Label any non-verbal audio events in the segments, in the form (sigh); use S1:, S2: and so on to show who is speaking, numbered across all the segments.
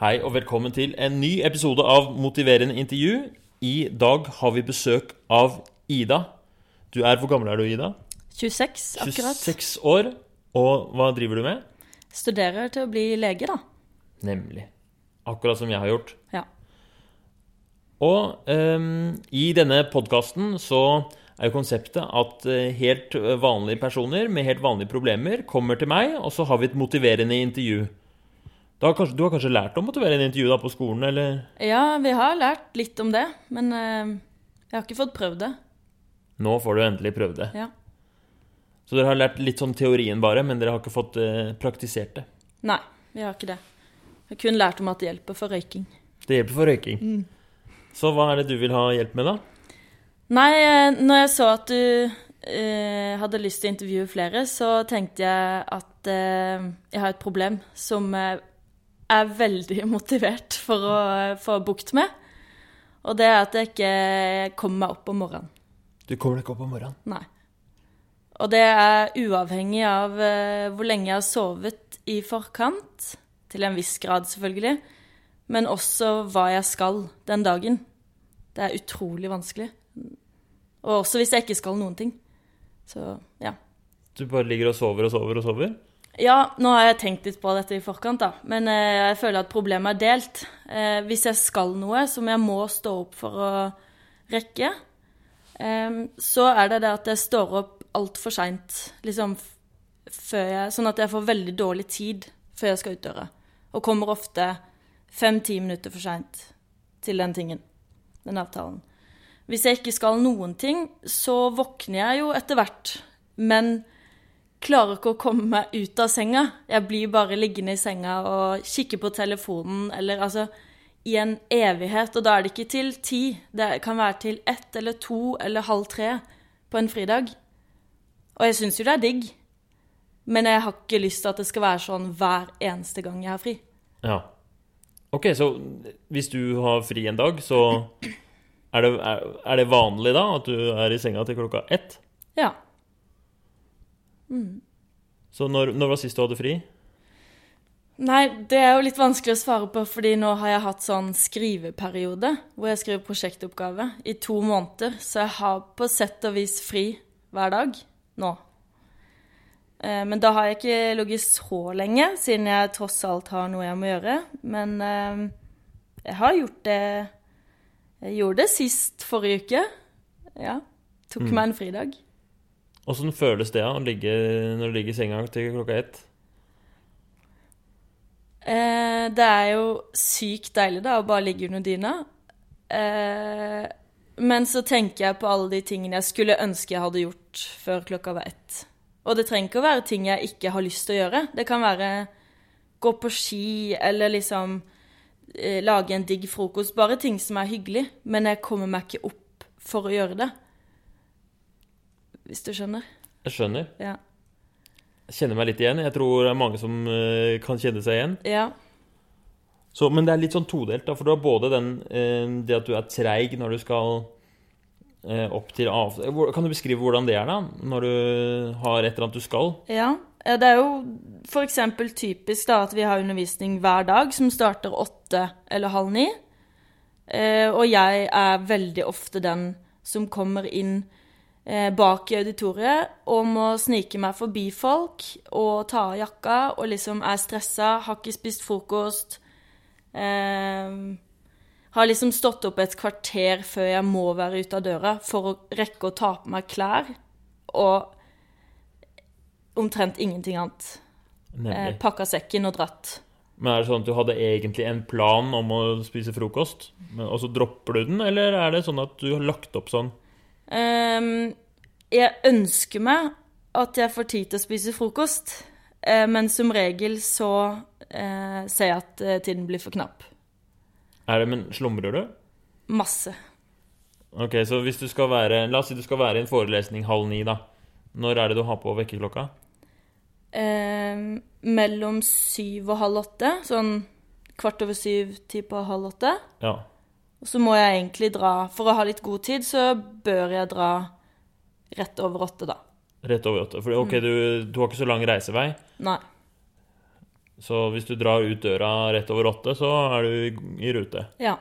S1: Hei og velkommen til en ny episode av Motiverende intervju. I dag har vi besøk av Ida. Du er, Hvor gammel er du, Ida?
S2: 26, akkurat.
S1: 26 år. Og hva driver du med?
S2: Studerer til å bli lege, da.
S1: Nemlig. Akkurat som jeg har gjort.
S2: Ja.
S1: Og um, i denne podkasten så er jo konseptet at eh, helt vanlige personer med helt vanlige problemer kommer til meg, og så har vi et motiverende intervju. Du har kanskje, du har kanskje lært om motiverende intervju da på skolen, eller?
S2: Ja, vi har lært litt om det, men eh, jeg har ikke fått prøvd det.
S1: Nå får du endelig prøvd det.
S2: Ja.
S1: Så dere har lært litt sånn teorien bare, men dere har ikke fått eh, praktisert det.
S2: Nei, vi har ikke det. Jeg har kun lært om at det hjelper for røyking.
S1: Det hjelper for røyking. Så hva er det du vil ha hjelp med, da?
S2: Nei, eh, når jeg så at du Uh, hadde lyst til å intervjue flere, så tenkte jeg at uh, jeg har et problem som eh, er veldig (laughs) motivert for å få bukt med. Og det er at jeg ikke kommer meg opp om morgenen.
S1: Du kommer deg ikke opp om morgenen.
S2: Nei. Og det er uavhengig av eh, hvor lenge jeg har sovet i forkant, til en viss grad selvfølgelig, men også hva jeg skal den dagen. Det er utrolig vanskelig. Og også hvis jeg ikke skal noen ting. Så ja.
S1: Du bare ligger og sover og sover og sover?
S2: Ja, nå har jeg tenkt litt på dette i forkant, da. Men eh, jeg føler at problemet er delt. Eh, hvis jeg skal noe som jeg må stå opp for å rekke, så er det det at jeg står opp altfor seint, liksom før jeg Sånn at jeg får veldig dårlig tid før jeg skal ut døra. Og kommer ofte fem-ti minutter for seint til den tingen. Den avtalen. Hvis jeg ikke skal noen ting, så våkner jeg jo etter hvert. Men klarer ikke å komme meg ut av senga. Jeg blir bare liggende i senga og kikke på telefonen eller altså i en evighet. Og da er det ikke til ti. Det kan være til ett eller to eller halv tre på en fridag. Og jeg syns jo det er digg. Men jeg har ikke lyst til at det skal være sånn hver eneste gang jeg har fri.
S1: Ja. Ok, så hvis du har fri en dag, så er det, er, er det vanlig da at du er i senga til klokka ett?
S2: Ja.
S1: Så når, når var sist du hadde fri?
S2: Nei, det er jo litt vanskelig å svare på, fordi nå har jeg hatt sånn skriveperiode hvor jeg skriver prosjektoppgave i to måneder, så jeg har på sett og vis fri hver dag nå. Eh, Men da har jeg ikke ligget så lenge, siden jeg tross alt har noe jeg må gjøre. Men eh, jeg har gjort det Jeg gjorde det sist forrige uke. Ja. Tok meg en fridag.
S1: Åssen føles det å ligge, når du ligger i senga til klokka ett?
S2: Eh, det er jo sykt deilig da, å bare ligge under dyna. Eh, men så tenker jeg på alle de tingene jeg skulle ønske jeg hadde gjort før klokka var ett. Og det trenger ikke å være ting jeg ikke har lyst til å gjøre. Det kan være gå på ski eller liksom eh, lage en digg frokost. Bare ting som er hyggelig. Men jeg kommer meg ikke opp for å gjøre det. Hvis du skjønner?
S1: Jeg skjønner.
S2: Ja.
S1: Jeg kjenner meg litt igjen. Jeg tror det er mange som eh, kan kjenne seg igjen.
S2: Ja.
S1: Så, men det er litt sånn todelt, da, for du har både den, eh, det at du er treig når du skal eh, opp til av... Kan du beskrive hvordan det er, da? Når du har et eller annet du skal?
S2: Ja, det er jo f.eks. typisk da at vi har undervisning hver dag som starter åtte eller halv ni. Eh, og jeg er veldig ofte den som kommer inn bak i auditoriet og må snike meg forbi folk og ta av jakka og liksom er stressa, har ikke spist frokost. Eh, har liksom stått opp et kvarter før jeg må være ute av døra for å rekke å ta på meg klær. Og omtrent ingenting annet. Eh, pakka sekken og dratt.
S1: Men er det sånn at du hadde egentlig en plan om å spise frokost, men- og så dropper du den, eller er det sånn at du har lagt opp sånn?
S2: Ehm, jeg ønsker meg at jeg får tid til å spise frokost, eh, men som regel så eh, ser jeg at eh, tiden blir for knapp.
S1: Er det, men slumrer du?
S2: Masse.
S1: Ok, så hvis du skal være La oss si du skal være i en forelesning halv ni, da. Når er det du har på vekkerklokka?
S2: Ehm, mellom syv og halv åtte, sånn kvart over syv, ti på halv åtte.
S1: Ja.
S2: Og så må jeg egentlig dra For å ha litt god tid, så bør jeg dra rett over åtte, da.
S1: Rett over åtte. For ok, du, du har ikke så lang reisevei.
S2: Nei.
S1: Så hvis du drar ut døra rett over åtte, så er du i, i rute.
S2: Ja.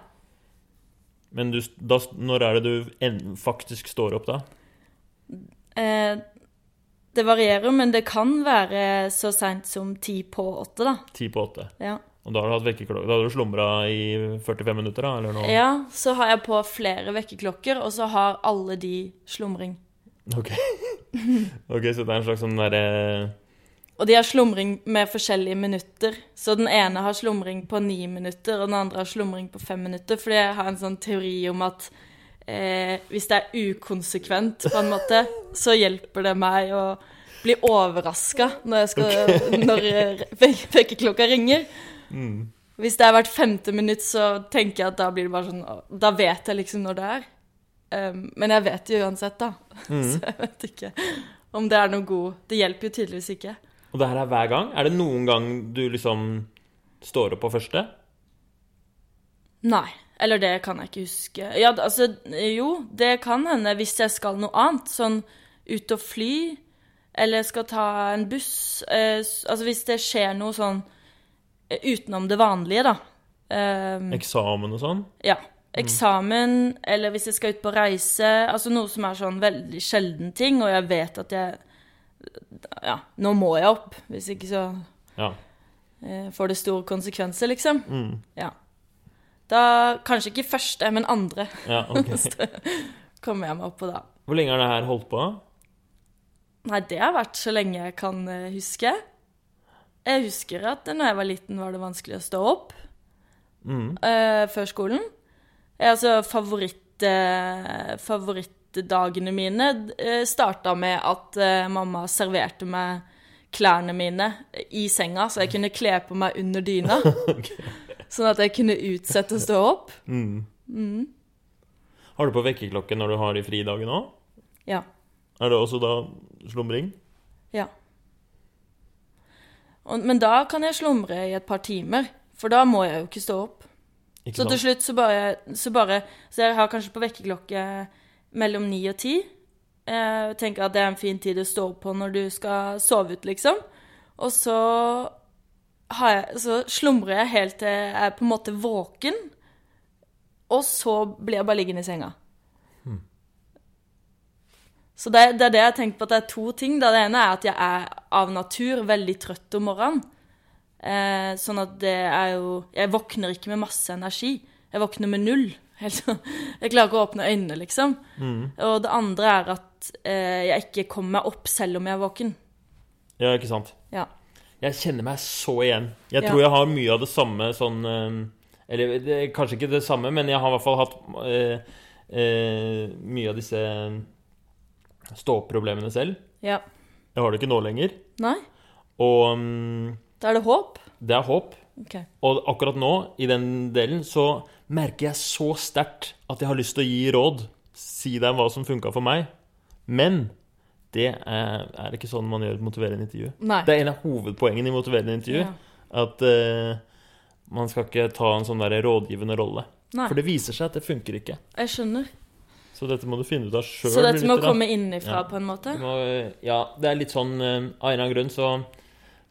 S1: Men du, da, når er det du en, faktisk står opp, da?
S2: Eh, det varierer, men det kan være så seint som ti på åtte, da.
S1: Ti på åtte.
S2: Ja.
S1: Og da har du hatt vekkerklokke Da har du slumra i 45 minutter, da? Eller noe?
S2: ja, så har jeg på flere vekkerklokker, og så har alle de slumring.
S1: Ok. (laughs) ok, Så det er en slags sånn derre
S2: Og de har slumring med forskjellige minutter. Så den ene har slumring på ni minutter, og den andre har slumring på fem minutter. Fordi jeg har en sånn teori om at eh, hvis det er ukonsekvent, på en måte, (laughs) så hjelper det meg å bli overraska når, okay. når eh, vekkerklokka ringer. Hvis det er hvert femte minutt, så tenker jeg at da blir det bare sånn Da vet jeg liksom når det er. Um, men jeg vet jo uansett, da. (laughs) Så jeg vet ikke om det er noe god Det hjelper jo tydeligvis ikke.
S1: Og det her er hver gang? Er det noen gang du liksom står opp på første?
S2: Nei. Eller det kan jeg ikke huske. Ja, altså Jo, det kan hende hvis jeg skal noe annet. Sånn ut og fly, eller skal ta en buss. Eh, altså hvis det skjer noe sånn eh, utenom det vanlige, da. Um,
S1: Eksamen og sånn?
S2: ja. Eksamen, eller hvis jeg skal ut på reise. Altså noe som er sånn veldig sjelden ting, og jeg vet at jeg Ja, nå må jeg opp. Hvis ikke så
S1: Ja.
S2: uh, får det store konsekvenser, liksom.
S1: Mm.
S2: Ja. Da kanskje ikke første, men andre
S1: ja (laughs) ok.
S2: kommer jeg meg opp på da.
S1: Hvor lenge har det her holdt på?
S2: Nei, det har vært så lenge jeg kan eh, huske. Jeg husker at da jeg var liten, var det vanskelig å stå opp
S1: Mm.
S2: uh, før skolen. Jeg, altså, favoritt, uh, favorittdagene mine uh, starta med at uh, mamma serverte meg klærne mine i senga, så jeg kunne kle på meg under dyna. (laughs) Sånn at jeg kunne utsette å stå opp.
S1: Mm. Har du på vekkerklokke når du har de fridagene òg?
S2: Ja.
S1: Er det også da slumring?
S2: Ja. Og, men da kan jeg slumre i et par timer, for da må jeg jo ikke stå opp.
S1: Ikke
S2: Så til slutt så bare, så bare Så jeg har kanskje på vekkerklokke mellom ni og ti. Jeg tenker at det er en fin tid å stå opp på når du skal sove ut, liksom. Og så, har jeg, så slumrer jeg helt til jeg er på en måte våken. Og så blir jeg bare liggende i senga. Så det, det er det jeg tenkt på at det er to ting. Det ene er at jeg er av natur veldig trøtt om morgenen. Eh, sånn at det er jo Jeg våkner ikke med masse energi. Jeg våkner med null. (laughs) Helt sånn. Jeg klarer ikke å åpne øynene, liksom. Og det andre er at eh, jeg ikke kommer meg opp selv om jeg er våken.
S1: Ja, ikke sant?
S2: Ja.
S1: Jeg kjenner meg så igjen. Jeg
S2: Ja.
S1: tror jeg har mye av det samme sånn eh, Eller det, kanskje ikke det samme, men jeg har i hvert fall hatt eh, eh, mye av disse stå-opp-problemene selv.
S2: ja.
S1: Jeg har det ikke nå lenger.
S2: Nei?
S1: Og um,
S2: Da er det håp?
S1: det er håp.
S2: Okay.
S1: Og akkurat nå, i den delen, så merker jeg så sterkt at jeg har lyst til å gi råd. Si deg hva som funka for meg. Men det er, er ikke sånn man gjør et motiverende intervju.
S2: Nei.
S1: Det er en av hovedpoengene i motiverende intervju.
S2: Ja.
S1: At uh, man skal ikke ta en sånn der rådgivende rolle.
S2: Nei.
S1: For det viser seg at det funker ikke.
S2: Jeg skjønner.
S1: Så dette må du finne ut av sjøl.
S2: Så dette må komme innenfra,
S1: Ja.
S2: på en måte?
S1: Må, ja, det er litt sånn eh, Av en eller annen grunn så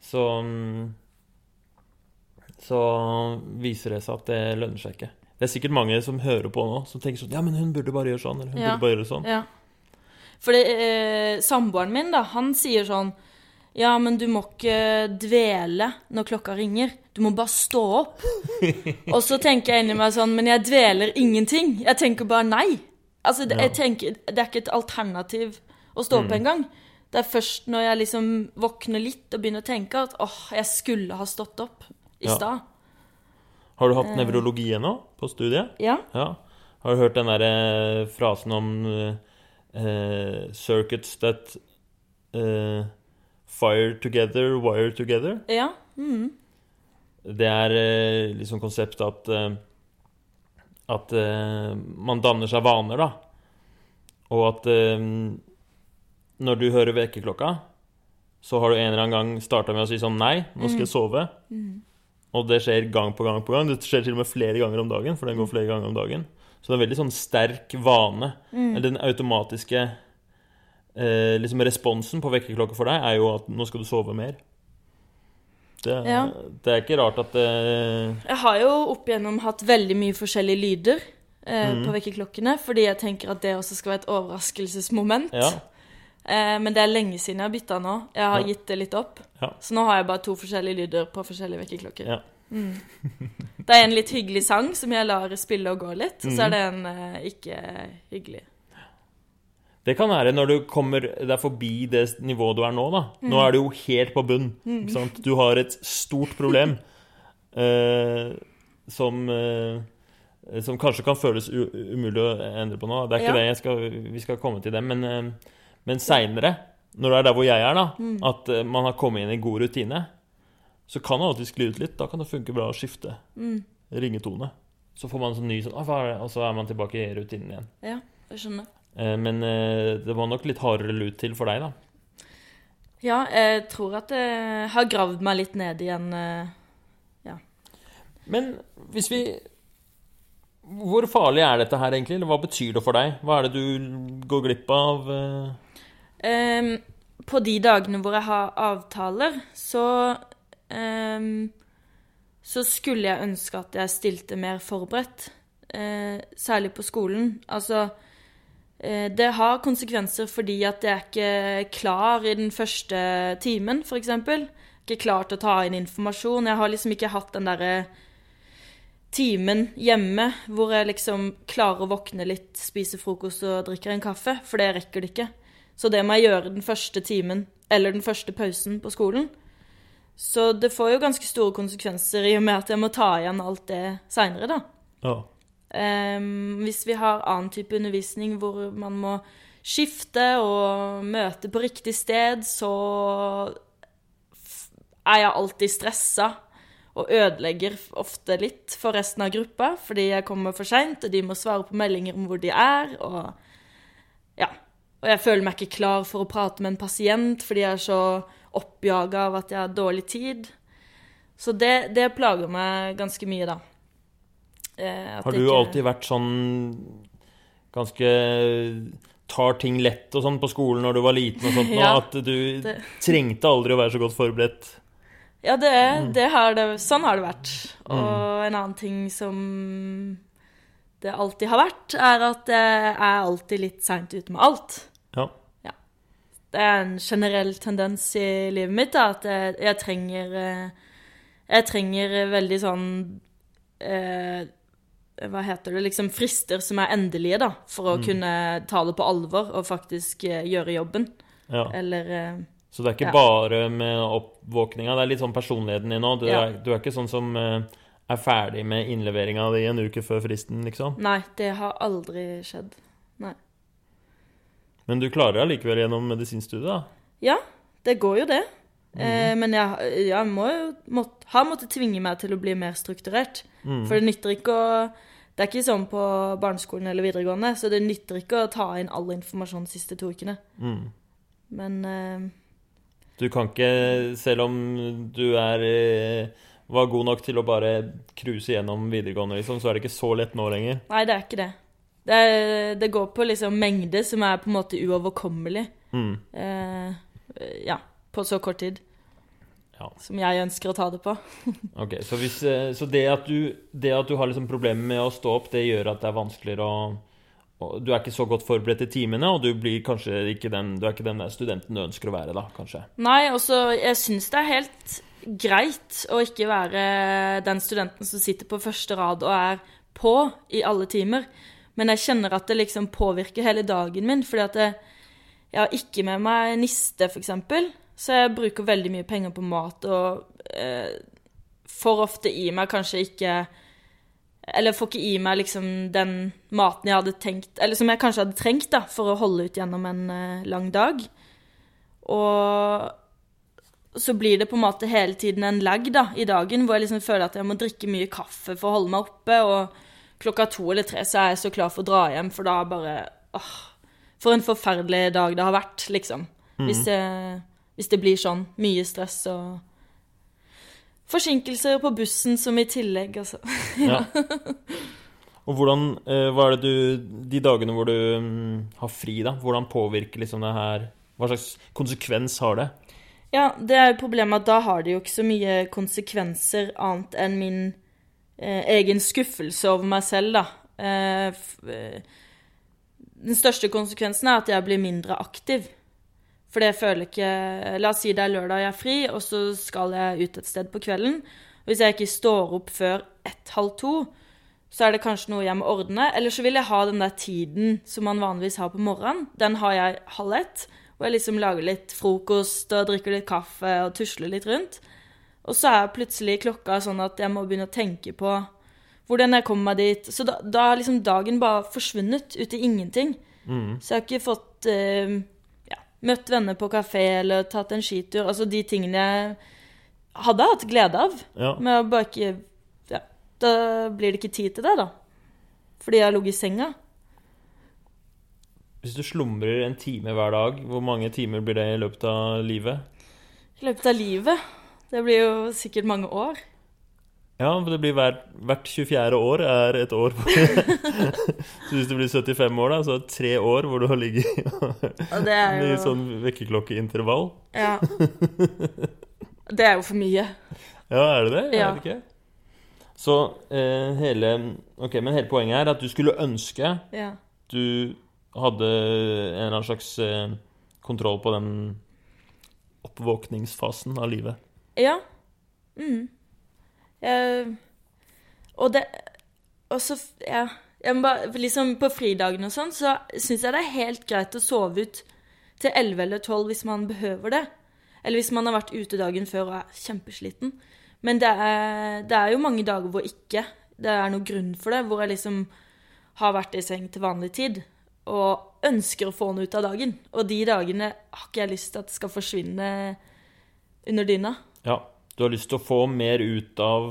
S1: Så mm, Så viser det seg at det lønner seg ikke. Det er sikkert mange som hører på nå, som tenker sånn Ja, men hun burde bare gjøre sånn, eller hun
S2: Ja.
S1: burde bare gjøre sånn.
S2: Ja. Fordi eh, samboeren min, da, han sier sånn Ja, men du må ikke dvele når klokka ringer. Du må bare stå opp. (laughs) Og så tenker jeg inni meg sånn Men jeg dveler ingenting. Jeg tenker bare nei. Altså, det, jeg tenker, det er ikke et alternativ å stå opp engang. Det er først når jeg liksom våkner litt og begynner å tenke at åh, jeg skulle ha stått opp i stad.
S1: Har du hatt nevrologi ennå, på studiet?
S2: Ja.
S1: Ja. Har du hørt den der eh, frasen om uh, circuits that uh, fire together, wire together?
S2: Ja. Mm.
S1: Det er uh, liksom konseptet at eh, At eh, man danner seg vaner, da. Og at eh, når du hører vekkerklokka, så har du en eller annen gang starta med å si sånn Nei, nå skal jeg sove. Og det skjer gang på gang på gang. Det skjer til og med flere ganger om dagen, for den går flere ganger om dagen. Så det er en veldig sånn sterk vane. Eller Den automatiske eh, liksom responsen på vekkerklokka for deg er jo at nå skal du sove mer. Det,
S2: Ja.
S1: det er ikke rart at det
S2: Jeg har jo opp igjennom hatt veldig mye forskjellige lyder eh,
S1: mm.
S2: på vekkerklokkene, fordi jeg tenker at det også skal være et overraskelsesmoment.
S1: Ja.
S2: Eh, men det er lenge siden jeg har bytta nå. Jeg har
S1: Ja.
S2: gitt det litt opp. Så nå har jeg bare to forskjellige lyder på forskjellige vekkerklokker.
S1: Ja.
S2: Mm. Det er en litt hyggelig sang som jeg lar spille og gå litt, og så er det en eh, ikke hyggelig.
S1: Det kan være når du kommer deg forbi det nivået du er nå, da.
S2: Mm.
S1: Nå er du jo helt på bunn. Ikke sant? Du har et stort problem uh, (laughs) som uh, som kanskje kan føles umulig å endre på nå. Det er ikke
S2: Ja.
S1: det skal, vi skal komme til det. Men, eh, men seinere, når du er der hvor jeg er, da,
S2: Mm.
S1: at man har kommet inn i god rutine, så kan det alltid skli ut litt. Da kan det funke bra å skifte
S2: Mm.
S1: ringetone. Så får man en sånn ny sånn, «Å, hva er det?» Og så er man tilbake i rutinen igjen.
S2: Ja, jeg skjønner.
S1: Eh, Men eh, det var nok litt hardere lut til for deg, da.
S2: Ja, jeg tror at jeg har gravd meg litt ned igjen. ja.
S1: Men hvis vi Hvor farlig er dette her, egentlig? Eller hva betyr det for deg? Hva er det du går glipp av? eh?
S2: Ehm, på de dagene hvor jeg har avtaler, så um, Så skulle jeg ønske at jeg stilte mer forberedt. Uh, særlig på skolen. Altså eh, Det har konsekvenser fordi at jeg er ikke klar i den første timen, f.eks. Ikke klar til å ta inn informasjon. Jeg har liksom ikke hatt den derre timen hjemme hvor jeg liksom klarer å våkne litt, spise frokost og drikker en kaffe, for det rekker det ikke. Så det må jeg gjøre den første timen, eller den første pausen på skolen. Så det får jo ganske store konsekvenser i og med at jeg må ta igjen alt det seinere, da.
S1: Ja.
S2: Ehm, hvis vi har annen type undervisning hvor man må skifte og møte på riktig sted, så er jeg alltid stressa og ødelegger ofte litt for resten av gruppa fordi jeg kommer for seint, og de må svare på meldinger om hvor de er, og ja. Og jeg føler meg ikke klar for å prate med en pasient fordi jeg er så oppjaga av at jeg har dårlig tid. Så det, det plager meg ganske mye, da. Eh,
S1: Har du
S2: ikke-
S1: alltid vært sånn ganske Tar ting lett og sånn på skolen når du var liten og sånt, (laughs)
S2: Ja,
S1: at du
S2: det-
S1: trengte aldri å være så godt forberedt?
S2: Ja, det, det har det, sånn har det vært.
S1: Mm.
S2: Og en annen ting som det alltid har vært, er at jeg er alltid litt seint ute med alt.
S1: Ja.
S2: Det er en generell tendens i livet mitt, da, at jeg, jeg trenger eh, Jeg trenger veldig sånn eh, Hva heter det? Liksom frister som er endelige, da, for å
S1: Mm.
S2: kunne ta det på alvor og faktisk eh, gjøre jobben.
S1: ja.
S2: Eller eh,
S1: Så det er ikke
S2: Ja.
S1: bare med oppvåkninga, det er litt sånn personligheten din òg. Du,
S2: Ja.
S1: du er ikke sånn som eh, er ferdig med innleveringa di en uke før fristen, liksom.
S2: Nei, det har aldri skjedd. Nei.
S1: Men du klarer deg likevel gjennom medisinstudiet, da?
S2: Ja, det går jo det. Eh, men jeg, jeg må må, har måttet tvinge meg til å bli mer strukturert.
S1: Mm.
S2: For det nytter ikke å Det er ikke sånn på barneskolen eller videregående, så det nytter ikke å ta inn all informasjon de siste to ukene.
S1: Mm.
S2: Men uh,
S1: Du kan ikke, selv om du er eh, var god nok til å bare cruise gjennom videregående, liksom, så er det ikke så lett nå lenger.
S2: nei, det er ikke det. Det, er, det går på liksom mengde som er på en måte uoverkommelig.
S1: Mm.
S2: Eh, ja, på så kort tid.
S1: Ja.
S2: Som jeg ønsker å ta det på. (laughs)
S1: Ok, Så, hvis, eh, så det, at du, det at du har liksom problemer med å stå opp, det gjør at det er vanskeligere å Du er ikke så godt forberedt til timene, og du blir kanskje ikke den, du er ikke den der studenten du ønsker å være, da, kanskje.
S2: Nei, også Jeg syns det er helt greit å ikke være den studenten som sitter på første rad og er på i alle timer. Men jeg kjenner at det liksom påvirker hele dagen min, fordi at jeg, jeg har ikke med meg niste, f.eks. Så jeg bruker veldig mye penger på mat og eh, får ofte i meg kanskje ikke Eller får ikke i meg liksom den maten jeg hadde tenkt Eller som jeg kanskje hadde trengt da, for å holde ut gjennom en eh, lang dag. Og så blir det på en måte hele tiden en lag da, i dagen, hvor jeg liksom føler at jeg må drikke mye kaffe for å holde meg oppe, og klokka to eller tre så er jeg så klar for å dra hjem, for da bare åh, For en forferdelig dag det har vært, liksom. Hvis, det, hvis det blir sånn. Mye stress og Forsinkelser på bussen som i tillegg, altså. (laughs)
S1: Ja. Og hvordan eh, Hva er det du De dagene hvor du mm, har fri, da, hvordan påvirker liksom det her Hva slags konsekvens har det?
S2: Ja, det er jo problemet at da har det jo ikke så mye konsekvenser annet enn min eh, egen skuffelse over meg selv, da. Eh, eh, den største konsekvensen er at jeg blir mindre aktiv. For det føler ikke La oss si det er lørdag jeg er fri, og så skal jeg ut et sted på kvelden. Hvis jeg ikke står opp før ett-halv to, så er det kanskje noe jeg må ordne. Eller så vil jeg ha den der tiden som man vanligvis har på morgenen. Den har jeg halv ett. Hvor jeg liksom lager litt frokost og drikker litt kaffe og tusler litt rundt. Og så er plutselig klokka sånn at jeg må begynne å tenke på hvordan jeg kommer meg dit. Så da, da har liksom dagen bare forsvunnet ut i ingenting.
S1: Mm.
S2: Så jeg har ikke fått eh, møtt venner på kafé eller tatt en skitur. Altså de tingene jeg hadde hatt glede av.
S1: Ja.
S2: Men å bare ikke Ja, da blir det ikke tid til det, da. Fordi jeg har ligget i senga.
S1: Hvis du slumrer en time hver dag, hvor mange timer blir det i løpet av livet?
S2: I løpet av livet. Det blir jo sikkert mange år.
S1: Ja, for det blir hvert, hvert 24. år er et år. (laughs) så hvis du blir 75 år, da, så er det tre år hvor du har ligget
S2: det
S1: i sånn vekkerklokkeintervall.
S2: Ja. Det er jo for mye.
S1: Ja, er det det?
S2: Ja.
S1: Er det ikke? Så eh, hele Ok, men hele poenget er at du skulle ønske
S2: Ja.
S1: du hadde en eller annen slags eh, kontroll på den oppvåkningsfasen av livet.
S2: Ja. Mm. Jeg, og det Og så Ja. Bare, liksom På fridagen og sånn, så syns jeg det er helt greit å sove ut til 11 eller 12 hvis man behøver det. Eller hvis man har vært ute dagen før og er kjempesliten. Men det er, det er jo mange dager hvor ikke det er noen grunn for det. Hvor jeg liksom har vært i seng til vanlig tid og ønsker å få noe ut av dagen. Og de dagene har ikke jeg lyst til at skal forsvinne under dyna.
S1: Ja, du har lyst til å få mer ut av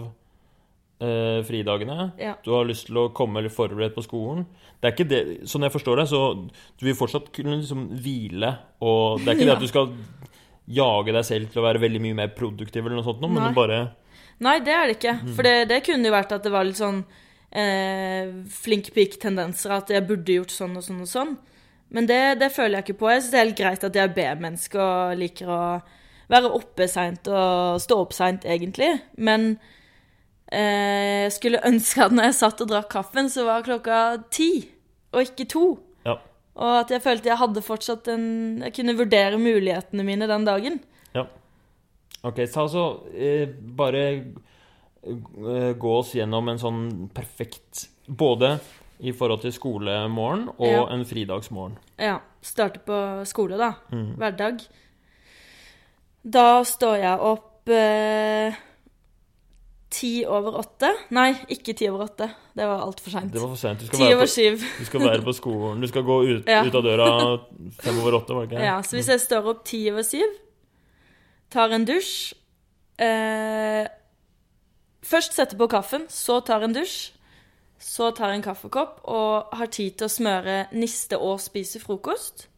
S1: eh, fridagene.
S2: Ja.
S1: Du har lyst til å komme litt forberedt på skolen. Det er ikke det, Sånn jeg forstår det, så du vil fortsatt kunne liksom hvile, og det er ikke det at du skal jage deg selv til å være veldig mye mer produktiv, eller noe sånt, noe, men bare
S2: Nei, det er det ikke. For det, det kunne jo vært at det var litt sånn eh, flink pike-tendenser. at jeg burde gjort sånn og sånn og sånn. Men det, det føler jeg ikke på. Jeg syns det er helt greit at jeg er B-menneske og liker å være oppe seint og stå opp seint, egentlig. Men eh, jeg skulle ønske at når jeg satt og drakk kaffen, så var klokka ti, og ikke to.
S1: Ja.
S2: Og at jeg følte jeg hadde fortsatt en Jeg kunne vurdere mulighetene mine den dagen.
S1: ja. Ok, så altså eh, Bare eh, gå oss gjennom en sånn perfekt Både i forhold til skolemorgen og
S2: Ja.
S1: en fridagsmorgen.
S2: Ja. Starte på skole, da.
S1: Mm.
S2: Hverdag. Da står jeg opp eh, ti over åtte. Nei, ikke ti over åtte. Det var altfor seint.
S1: Det var for sent. Du, skal
S2: Ti
S1: være
S2: over
S1: på-
S2: syv.
S1: du skal være på skolen. Du skal gå ut,
S2: Ja.
S1: ut av døra fem over åtte, var det ikke?
S2: Ja, så hvis jeg står opp ti over syv, tar en dusj eh, Først setter på kaffen, så tar en dusj. Så tar en kaffekopp og har tid til å smøre niste og spise frokost.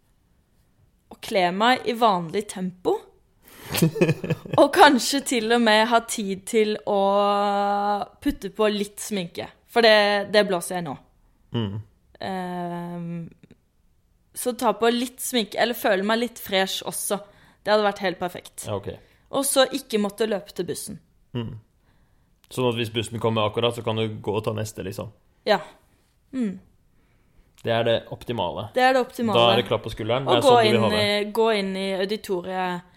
S2: Og kle meg i vanlig tempo. (laughs) og kanskje til og med ha tid til å putte på litt sminke. For det, det blåser jeg nå.
S1: Mm.
S2: Ehm, så ta på litt sminke, eller føle meg litt fresh også. Det hadde vært helt perfekt.
S1: Okay.
S2: Og så ikke måtte løpe til bussen.
S1: Sånn at hvis bussen kommer akkurat, så kan du gå og ta neste, liksom.
S2: Ja,
S1: Det er det optimale.
S2: det er det
S1: Da er det klapp på skulderen.
S2: Og gå
S1: sånn
S2: inn, gå inn i auditoriet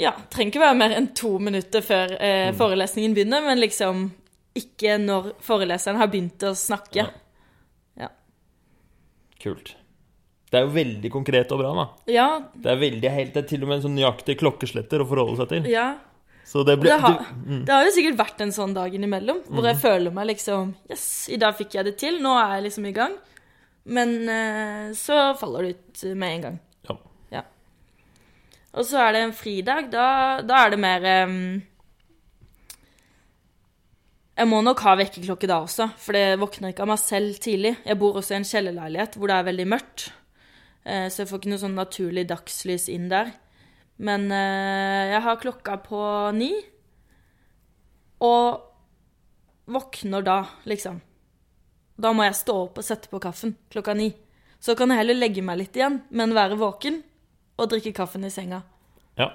S2: Ja, trenger ikke være mer enn to minutter før eh, forelesningen begynner, men liksom ikke når foreleseren har begynt å snakke.
S1: Ja. Kult. Det er jo veldig konkret og bra, da.
S2: Ja,
S1: Det er veldig helt, det er til og med en sånn nøyaktig klokkesletter å forholde seg til.
S2: ja.
S1: Så det ble,
S2: Det har,
S1: du, mm,
S2: det har jo sikkert vært en sånn dag innimellom, hvor jeg føler meg liksom Yes, i dag fikk jeg det til. Nå er jeg liksom i gang. Men eh, så faller det ut med en gang. Og så er det en fridag. Da, da er det mer um, Jeg må nok ha vekkerklokke da også, for det våkner ikke av meg selv tidlig. Jeg bor også i en kjellerleilighet hvor det er veldig mørkt, uh, så jeg får ikke noe sånn naturlig dagslys inn der. Men uh, jeg har klokka på ni, og våkner da, liksom. Da må jeg stå opp og sette på kaffen klokka ni. Så kan jeg heller legge meg litt igjen, men være våken og drikke kaffen i senga.
S1: ja.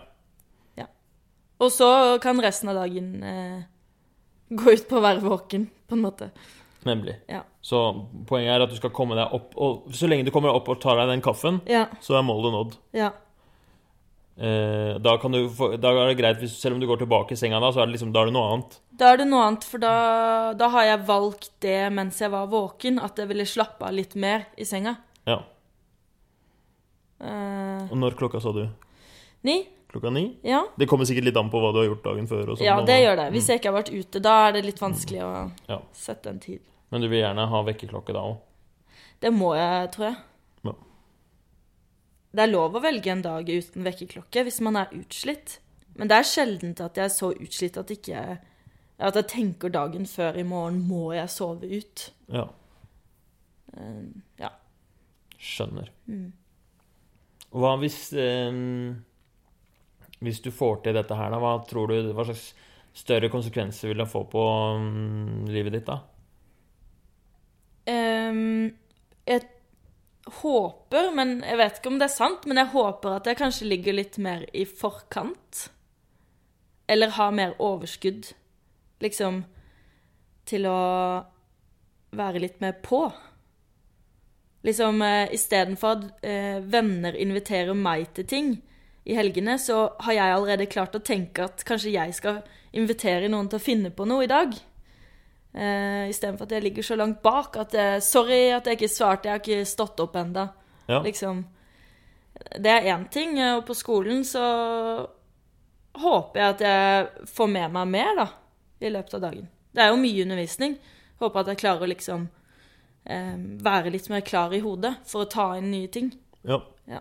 S2: Og så kan resten av dagen eh, gå ut på å være våken, på en måte.
S1: Nemlig.
S2: Ja.
S1: Så poenget er at du skal komme deg opp, og så lenge du kommer deg opp og tar deg den kaffen,
S2: Ja.
S1: så er målet nådd.
S2: Ja.
S1: Eh, da, kan du da er det greit, hvis, selv om du går tilbake i senga da, så er det liksom, da er det noe annet.
S2: Da er det noe annet, for da, da har jeg valgt det mens jeg var våken, at jeg ville slappe av litt mer i senga.
S1: Ja.
S2: Eh,
S1: Og når klokka sa du?
S2: ni?
S1: Klokka ni?
S2: Ja.
S1: Det kommer sikkert litt an på hva du har gjort dagen før. Og sånn,
S2: ja,
S1: og-
S2: det gjør det. Hvis jeg ikke har vært ute, da er det litt vanskelig å
S1: Ja.
S2: sette en tid.
S1: Men du vil gjerne ha vekkerklokke da òg?
S2: Det må jeg, tror jeg.
S1: Ja.
S2: Det er lov å velge en dag uten vekkerklokke hvis man er utslitt. Men det er sjeldent at jeg er så utslitt at, ikke at jeg tenker dagen før i morgen må jeg sove ut.
S1: Ja.
S2: Uh, ja.
S1: Skjønner.
S2: Mm.
S1: Hva hvis eh, Hvis du får til dette her, da, hva tror du Hva slags større konsekvenser vil det få på um, livet ditt, da?
S2: Um, jeg håper, men jeg vet ikke om det er sant, men jeg håper at jeg kanskje ligger litt mer i forkant. Eller har mer overskudd, liksom, til å være litt mer på. Liksom eh, istedenfor at eh, venner inviterer meg til ting i helgene, så har jeg allerede klart å tenke at kanskje jeg skal invitere noen til å finne på noe i dag. Uh, Istedenfor at jeg ligger så langt bak at jeg, Sorry at jeg ikke svarte, jeg har ikke stått opp enda.
S1: Ja.
S2: Liksom. Det er én ting, og på skolen så håper jeg at jeg får med meg mer, da, i løpet av dagen. Det er jo mye undervisning. Håper at jeg klarer å liksom eh, være litt mer klar i hodet for å ta inn nye ting.
S1: ja.
S2: Ja.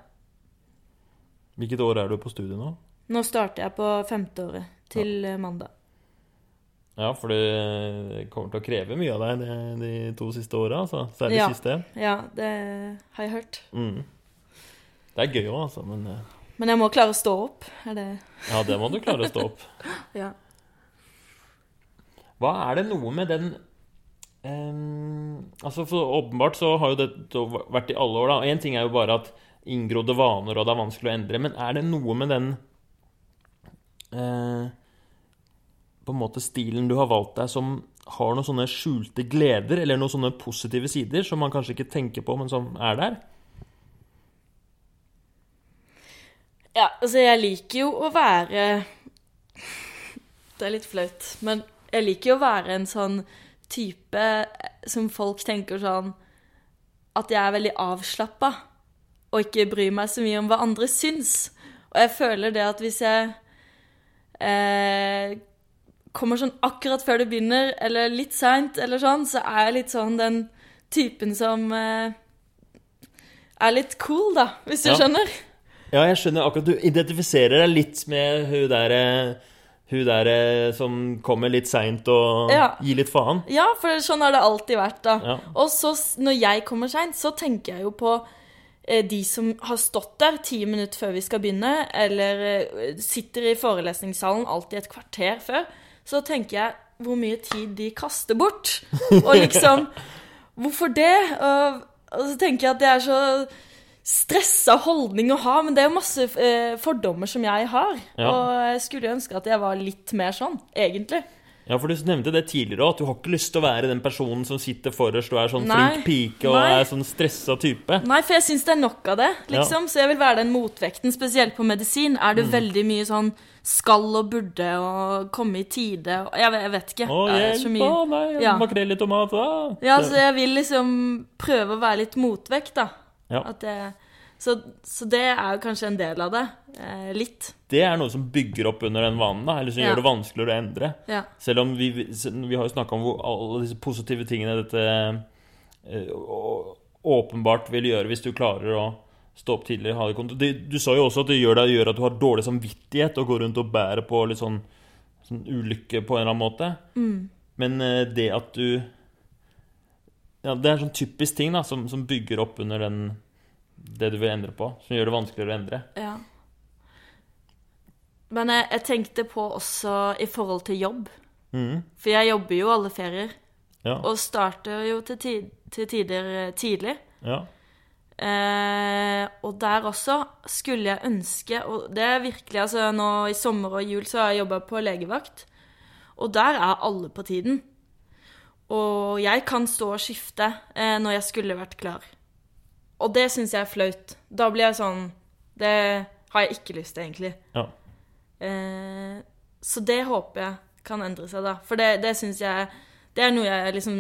S1: Hvilket år er du på studiet nå?
S2: Nå starter jeg på femteåret til ja. mandag.
S1: Ja, for det kommer til å kreve mye av deg de, de to siste åra, altså. Særlig
S2: Ja.
S1: siste.
S2: Ja, det har jeg hørt.
S1: Mm. Det er gøy òg, altså, men eh,
S2: Men jeg må klare å stå opp. Er det
S1: ja, det må du klare å stå opp. (laughs)
S2: Ja.
S1: Hva er det noe med den ehm, Altså, for åpenbart så har jo dette vært i alle år, da. Én ting er jo bare at inngrodde vaner, og det er vanskelig å endre, men er det noe med den uh, På en måte stilen du har valgt deg, som har noen sånne skjulte gleder, eller noen sånne positive sider, som man kanskje ikke tenker på, men som er der?
S2: Ja, altså jeg liker jo å være Det er litt flaut, men jeg liker jo å være en sånn type som folk tenker sånn At jeg er veldig avslappa og ikke bryr meg så mye om hva andre syns. Og jeg føler det at hvis jeg eh, kommer sånn akkurat før det begynner, eller litt seint, eller sånn, så er jeg litt sånn den typen som eh, er litt cool, da, hvis du
S1: Ja.
S2: skjønner.
S1: Ja, jeg skjønner akkurat. Du identifiserer deg litt med hun der, hun der som kommer litt seint og
S2: Ja.
S1: gir litt faen.
S2: Ja, for sånn har det alltid vært, da.
S1: Ja.
S2: Og så, når jeg kommer seint, så tenker jeg jo på eh, de som har stått der ti minutter før vi skal begynne, eller eh, sitter i forelesningssalen alltid et kvarter før. Så tenker jeg hvor mye tid de kaster bort. (laughs) Og liksom Hvorfor det? Og, og så tenker jeg at det er så stressa holdning å ha, men det er jo masse eh, fordommer som jeg har.
S1: Ja.
S2: Og jeg skulle ønske at jeg var litt mer sånn, egentlig.
S1: Ja, for du nevnte det tidligere òg, at du har ikke lyst til å være den personen som sitter forrest og er sånn
S2: Nei.
S1: flink pike og
S2: Nei.
S1: er sånn stressa type.
S2: Nei, for jeg syns det er nok av det, liksom. Så jeg vil være den motvekten, spesielt på medisin. Er
S1: Mm.
S2: det veldig mye sånn skal og burde og komme i tide og Jeg, vet- jeg vet ikke.
S1: Å, hjelp! Å, nei,
S2: Ja.
S1: makrell i tomat! da!
S2: Ja, så jeg vil liksom prøve å være litt motvekt, da.
S1: Ja.
S2: Det, så, så det er kanskje en del av det. Eh, litt.
S1: Det er noe som bygger opp under den vanen, da, eller som
S2: Ja.
S1: gjør det vanskeligere å endre.
S2: Ja.
S1: Selv om vi, vi har jo snakka om hvor alle disse positive tingene dette eh, åpenbart vil gjøre hvis du klarer å stå opp tidligere. Ha det kont- du, sa jo også at det gjør, det gjør at du har dårlig samvittighet og går rundt og bærer på litt sånn, sånn ulykke på en eller annen måte. Men eh, det at du ja, Det er en sånn typisk ting da, som, som bygger opp under den, det du vil endre på. Som gjør det vanskeligere å endre.
S2: ja. Men jeg, jeg tenkte på også i forhold til jobb.
S1: Mm.
S2: For jeg jobber jo alle ferier.
S1: Ja.
S2: Og starter jo til, tid, til tider eh, tidlig.
S1: ja.
S2: Eh, og der også skulle jeg ønske Og det er virkelig Altså, nå i sommer og jul så har jeg jobba på legevakt, og der er alle på tiden. Og jeg kan stå og skifte eh, når jeg skulle vært klar. Og det syns jeg er flaut. Da blir jeg sånn Det har jeg ikke lyst til, egentlig.
S1: Ja.
S2: Eh, så det håper jeg kan endre seg, da. For det, det syns jeg Det er noe jeg liksom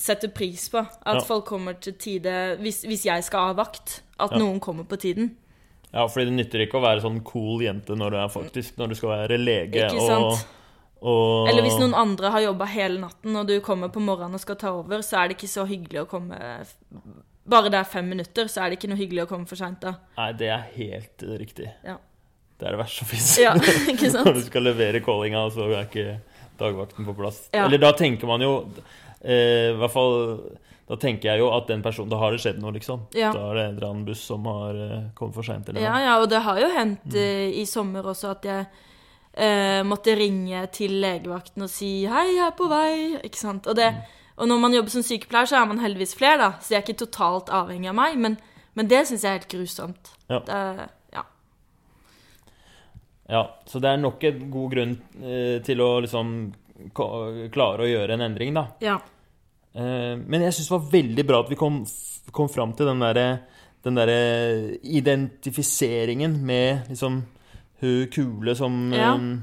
S2: setter pris på. At
S1: Ja.
S2: folk kommer til tide hvis, hvis jeg skal ha vakt. At
S1: Ja.
S2: noen kommer på tiden.
S1: ja, fordi det nytter ikke å være sånn cool jente når du er faktisk Når du skal være lege
S2: Ikke
S1: og,
S2: sant?
S1: og
S2: Eller hvis noen andre har jobba hele natten, og du kommer på morgenen og skal ta over, så er det ikke så hyggelig å komme Bare det er fem minutter, så er det ikke noe hyggelig å komme for seint da.
S1: Nei, det er helt riktig.
S2: Ja.
S1: Det er det verste som fins.
S2: Ja, (laughs) ikke sant?
S1: Når du skal levere callinga, så er ikke dagvakten på plass.
S2: Ja.
S1: Eller da tenker man jo eh, I hvert fall Da tenker jeg jo at den personen Da har det skjedd noe, liksom.
S2: Ja.
S1: Da er det en eller annen buss som har eh, kommet for seint,
S2: Ja, ja, og det har jo hendt eh, i sommer også at jeg eh, måtte ringe til legevakten og si 'hei, jeg er på vei', ikke sant. Og, det, og når man jobber som sykepleier, så er man heldigvis flere, da, så de er ikke totalt avhengig av meg, men, men det syns jeg er helt grusomt.
S1: Ja.
S2: Det, ja.
S1: Ja, så det er nok en god grunn eh, til å liksom klare å gjøre en endring, da.
S2: ja.
S1: Eh, men jeg syns det var veldig bra at vi kom, kom fram til den derre den derre identifiseringen med liksom hun kule som
S2: Ja.
S1: eh,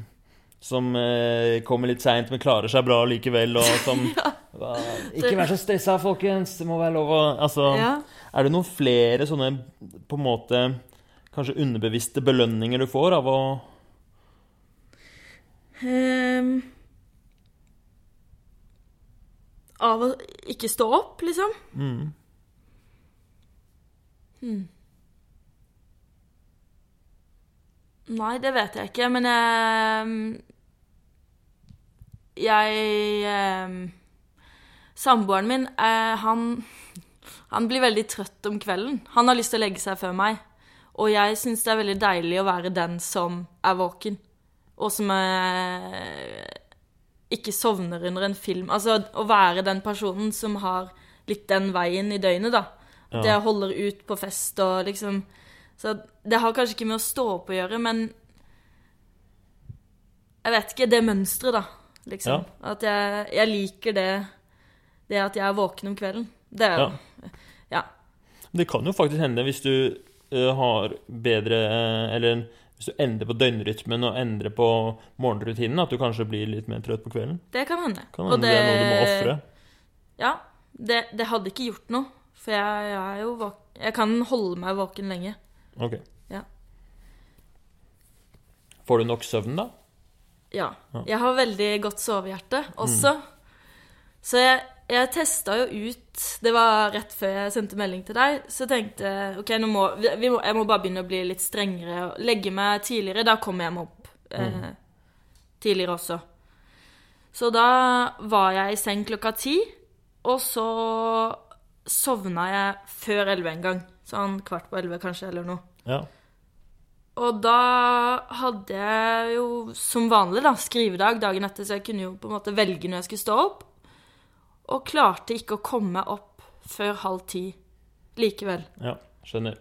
S1: Som eh, kommer litt seint, men klarer seg bra likevel, og som (laughs) Hva- Ikke vær så stressa, folkens! Det må være lov å Altså,
S2: ja.
S1: er det noen flere sånne på en måte Kanskje underbevisste belønninger du får av å
S2: um, av å ikke stå opp, liksom.
S1: mm,
S2: Nei, det vet jeg ikke, men jeg Jeg eh, Samboeren min, eh, han Han blir veldig trøtt om kvelden. Han har lyst til å legge seg før meg. Og jeg syns det er veldig deilig å være den som er våken, og som eh, ikke sovner under en film. Altså å være den personen som har litt den veien i døgnet, da.
S1: Ja.
S2: Det holder ut på fest og liksom Så det har kanskje ikke med å stå opp å gjøre, men Jeg vet ikke. Det mønsteret, da. Liksom. At jeg, jeg liker det Det at jeg er våken om kvelden. Det er jo Ja.
S1: Det kan jo faktisk hende hvis du eh, har bedre eh, Eller hvis du endrer på døgnrytmen og endrer på morgenrutinen, at du kanskje blir litt mer trøtt på kvelden.
S2: Det kan hende.
S1: Kan
S2: Og
S1: det, det er noe du må ofre.
S2: Ja. Det, det hadde ikke gjort noe. For jeg, jeg er jo våken Jeg kan holde meg våken lenge.
S1: Ok.
S2: Ja.
S1: Får du nok søvn, da?
S2: Ja.
S1: Mm.
S2: Jeg har veldig godt sovehjerte også. Så jeg, jeg testa jo ut Det var rett før jeg sendte melding til deg. Så tenkte jeg ok, må, vi, vi må, jeg må bare begynne å bli litt strengere. og Legge meg tidligere. Da kommer jeg meg opp eh, tidligere også. Så da var jeg i seng klokka ti, og så sovna jeg før elleve en gang. Sånn kvart på elleve kanskje, eller noe.
S1: Ja.
S2: Og da hadde jeg jo som vanlig da, skrivedag dagen etter, så jeg kunne jo på en måte velge når jeg skulle stå opp. Og klarte ikke å komme opp før halv ti likevel.
S1: ja. Skjønner.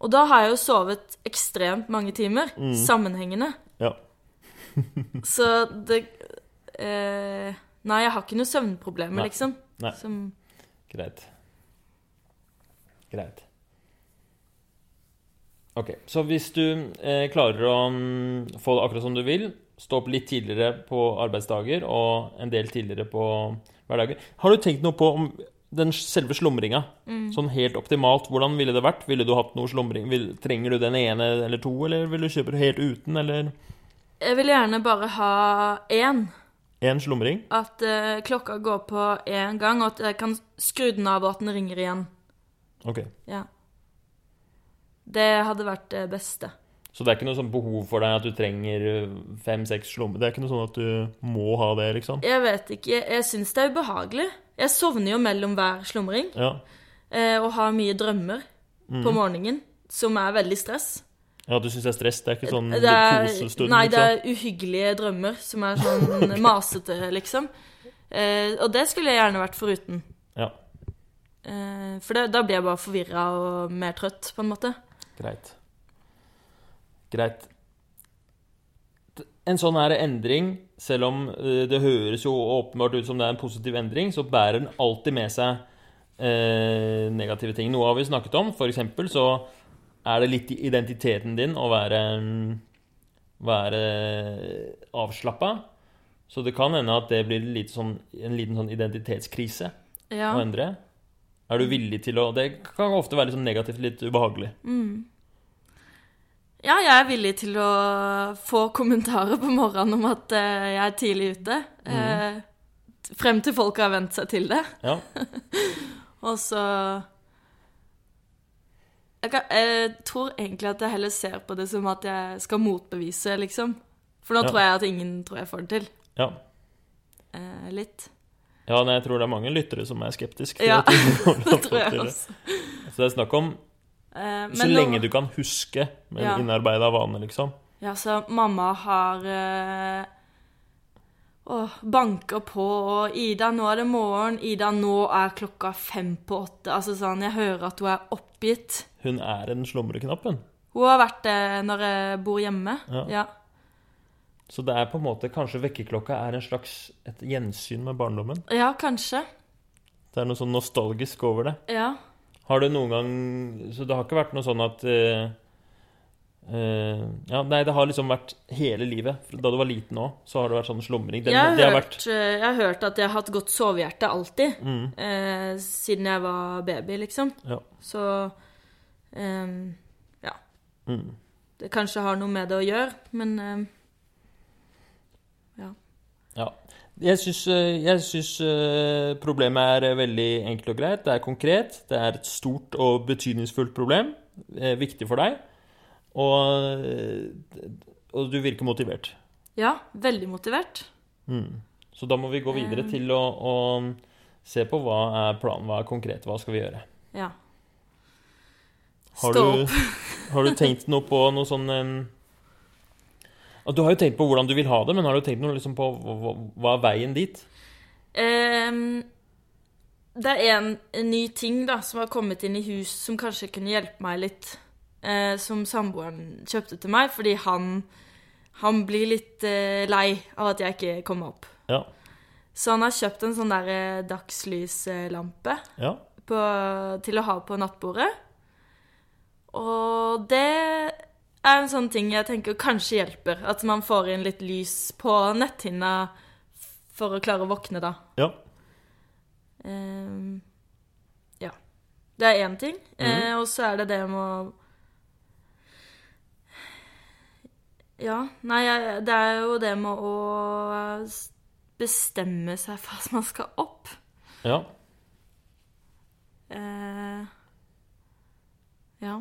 S2: Og da har jeg jo sovet ekstremt mange timer, sammenhengende.
S1: Ja. (laughs) (laughs)
S2: Så det eh, Nei, jeg har ikke noe søvnproblemer,
S1: Nei.
S2: liksom.
S1: Nei.
S2: Som,
S1: Greit. Greit. Ok, så hvis du eh, klarer å mm, få det akkurat som du vil, stå opp litt tidligere på arbeidsdager og en del tidligere på hverdager Har du tenkt noe på om den selve slumringa? Sånn helt optimalt, hvordan ville det vært? Ville du hatt noe slumring? Vil, trenger du den ene eller to, eller vil du kjøpe det helt uten, eller
S2: jeg vil gjerne bare ha én.
S1: én slumring?
S2: At eh, klokka går på én gang, og at jeg kan skru den av, og at den ringer igjen.
S1: Ok.
S2: Ja. Det hadde vært det beste.
S1: Så det er ikke noe sånn behov for deg at du trenger fem-seks slummer? Det er ikke noe sånn at du må ha det, liksom?
S2: Jeg vet ikke, jeg syns det er ubehagelig. Jeg sovner jo mellom hver slumring,
S1: Ja.
S2: eh, og har mye drømmer på morgenen, som er veldig stress.
S1: Ja, du syns det er stress? Det er ikke sånn
S2: Det
S1: kosestund?
S2: nei, det
S1: liksom.
S2: er uhyggelige drømmer som er sånn (laughs) masete, liksom. Eh, og det skulle jeg gjerne vært foruten.
S1: Ja.
S2: Eh, for det, da blir jeg bare forvirra og mer trøtt, på en måte.
S1: Greit. Greit. En sånn her endring, selv om eh, det høres jo åpenbart ut som det er en positiv endring, så bærer den alltid med seg eh, negative ting. Noe har vi snakket om. For eksempel så er det litt i identiteten din å være, mm, være avslappa. Så det kan hende at det blir sånn, en liten sånn identitetskrise
S2: Ja.
S1: å endre. Er du villig til å Det kan ofte være litt sånn negativt, litt ubehagelig.
S2: ja, jeg er villig til å få kommentarer på morgenen om at eh, jeg er tidlig ute. Eh, frem til folk har vent seg til det.
S1: Ja. (laughs)
S2: Og så jeg, kan, jeg tror egentlig at jeg heller ser på det som at jeg skal motbevise, liksom. For nå
S1: Ja.
S2: tror jeg at ingen tror jeg får det til.
S1: ja.
S2: Eh, litt.
S1: Ja, nei, jeg tror det er mange lyttere som er skeptiske.
S2: Ja, (laughs) Det tror jeg også.
S1: Så det er snakk om
S2: Eh,
S1: så
S2: nå-
S1: lenge du kan huske med
S2: Ja.
S1: innarbeida vane, liksom.
S2: Ja, så mamma har eh, Åh, banker på, og Ida, nå er det morgen. Ida, nå er klokka fem på åtte. Altså sånn, jeg hører at hun er oppgitt.
S1: Hun er en slumreknapp, hun.
S2: Hun har vært det når jeg bor hjemme.
S1: Ja.
S2: Ja.
S1: Så det er på en måte Kanskje vekkerklokka er en slags et gjensyn med barndommen.
S2: ja, kanskje.
S1: Det er noe sånn nostalgisk over det.
S2: Ja.
S1: Har det noen gang Så det har ikke vært noe sånn at uh, uh, Ja, nei, det har liksom vært hele livet. Da du var liten òg, så har det vært sånn slumring. Den,
S2: jeg, har
S1: det har
S2: hørt,
S1: vært
S2: eh, jeg har hørt at jeg har hatt godt sovehjerte alltid.
S1: mm,
S2: Uh, siden jeg var baby, liksom.
S1: Ja.
S2: Så ja.
S1: mm.
S2: det kanskje har noe med det å gjøre, men
S1: Ja. Jeg syns, eh, eh, problemet er eh, veldig enkelt og greit. Det er konkret. Det er et stort og betydningsfullt problem. Viktig for deg. Og, og du virker motivert.
S2: ja, veldig motivert.
S1: Mm. Så da må vi gå videre til å, å se på hva er planen, hva er konkret, hva skal vi gjøre.
S2: Ja.
S1: Har
S2: Stå
S1: du,
S2: opp. (laughs)
S1: har du tenkt noe på noe sånn at Du har jo tenkt på hvordan du vil ha det, men har du tenkt noe liksom på hva er veien dit?
S2: Um, det er en, en ny ting da, som har kommet inn i hus, som kanskje kunne hjelpe meg litt. Uh, som samboeren kjøpte til meg, fordi han, han blir litt uh, lei av at jeg ikke kommer opp.
S1: Ja.
S2: Så han har kjøpt en sånn der uh, dagslyslampe
S1: ja.
S2: på, til å ha på nattbordet. Og det er en sånn ting jeg tenker kanskje hjelper. At man får inn litt lys på netthinna for å klare å våkne, da.
S1: ja.
S2: Um, ja. Det er én ting. Eh, og så er det det med å Ja, nei, det er jo det med å bestemme seg for at man skal opp.
S1: ja.
S2: Eh, ja.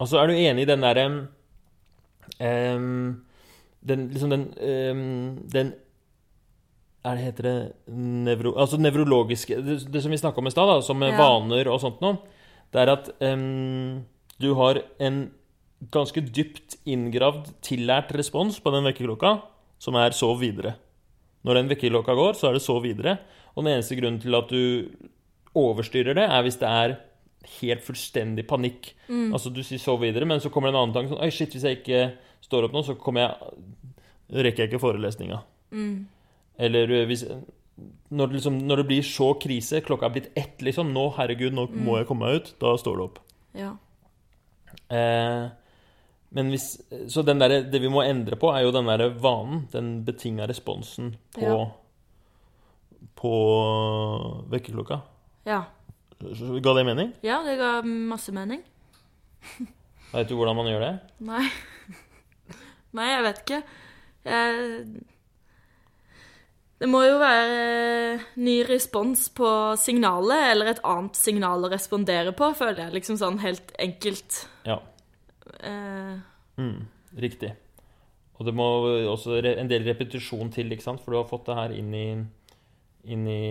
S1: Altså, er du enig i den derre um, Den liksom den um, Den er det heter det nevro, Altså nevrologiske Det, det som vi snakka om i stad, som
S2: Ja.
S1: vaner og sånt noe, det er at um, du har en ganske dypt inngravd, tillært respons på den vekkerklokka, som er sov videre. Når den vekkerklokka går, så er det sov videre. Og den eneste grunnen til at du overstyrer det, er hvis det er helt fullstendig panikk. Altså du sier sov videre, men så kommer det en annen tanke sånn Oi, shit, hvis jeg ikke står opp nå, så kommer jeg rekker jeg ikke forelesninga. Eller uh, hvis når det, liksom, når det blir så krise, klokka er blitt ett, liksom Nå, herregud, nå må jeg komme meg ut. Da står det opp.
S2: Ja.
S1: Eh, men hvis, så den der, det vi må endre på, er jo den der vanen. Den betinga responsen på,
S2: Ja.
S1: på vekkerklokka.
S2: ja.
S1: Ga det mening?
S2: Ja, det ga masse mening. (laughs)
S1: Veit du hvordan man gjør det?
S2: Nei. (laughs) Nei, jeg vet ikke. Jeg... Det må jo være ny respons på signalet, eller et annet signal å respondere på, føler jeg. Liksom sånn helt enkelt.
S1: Ja.
S2: Eh,
S1: Mm, riktig. Og det må også en del repetisjon til, ikke sant? For du har fått det her inn i, inn i,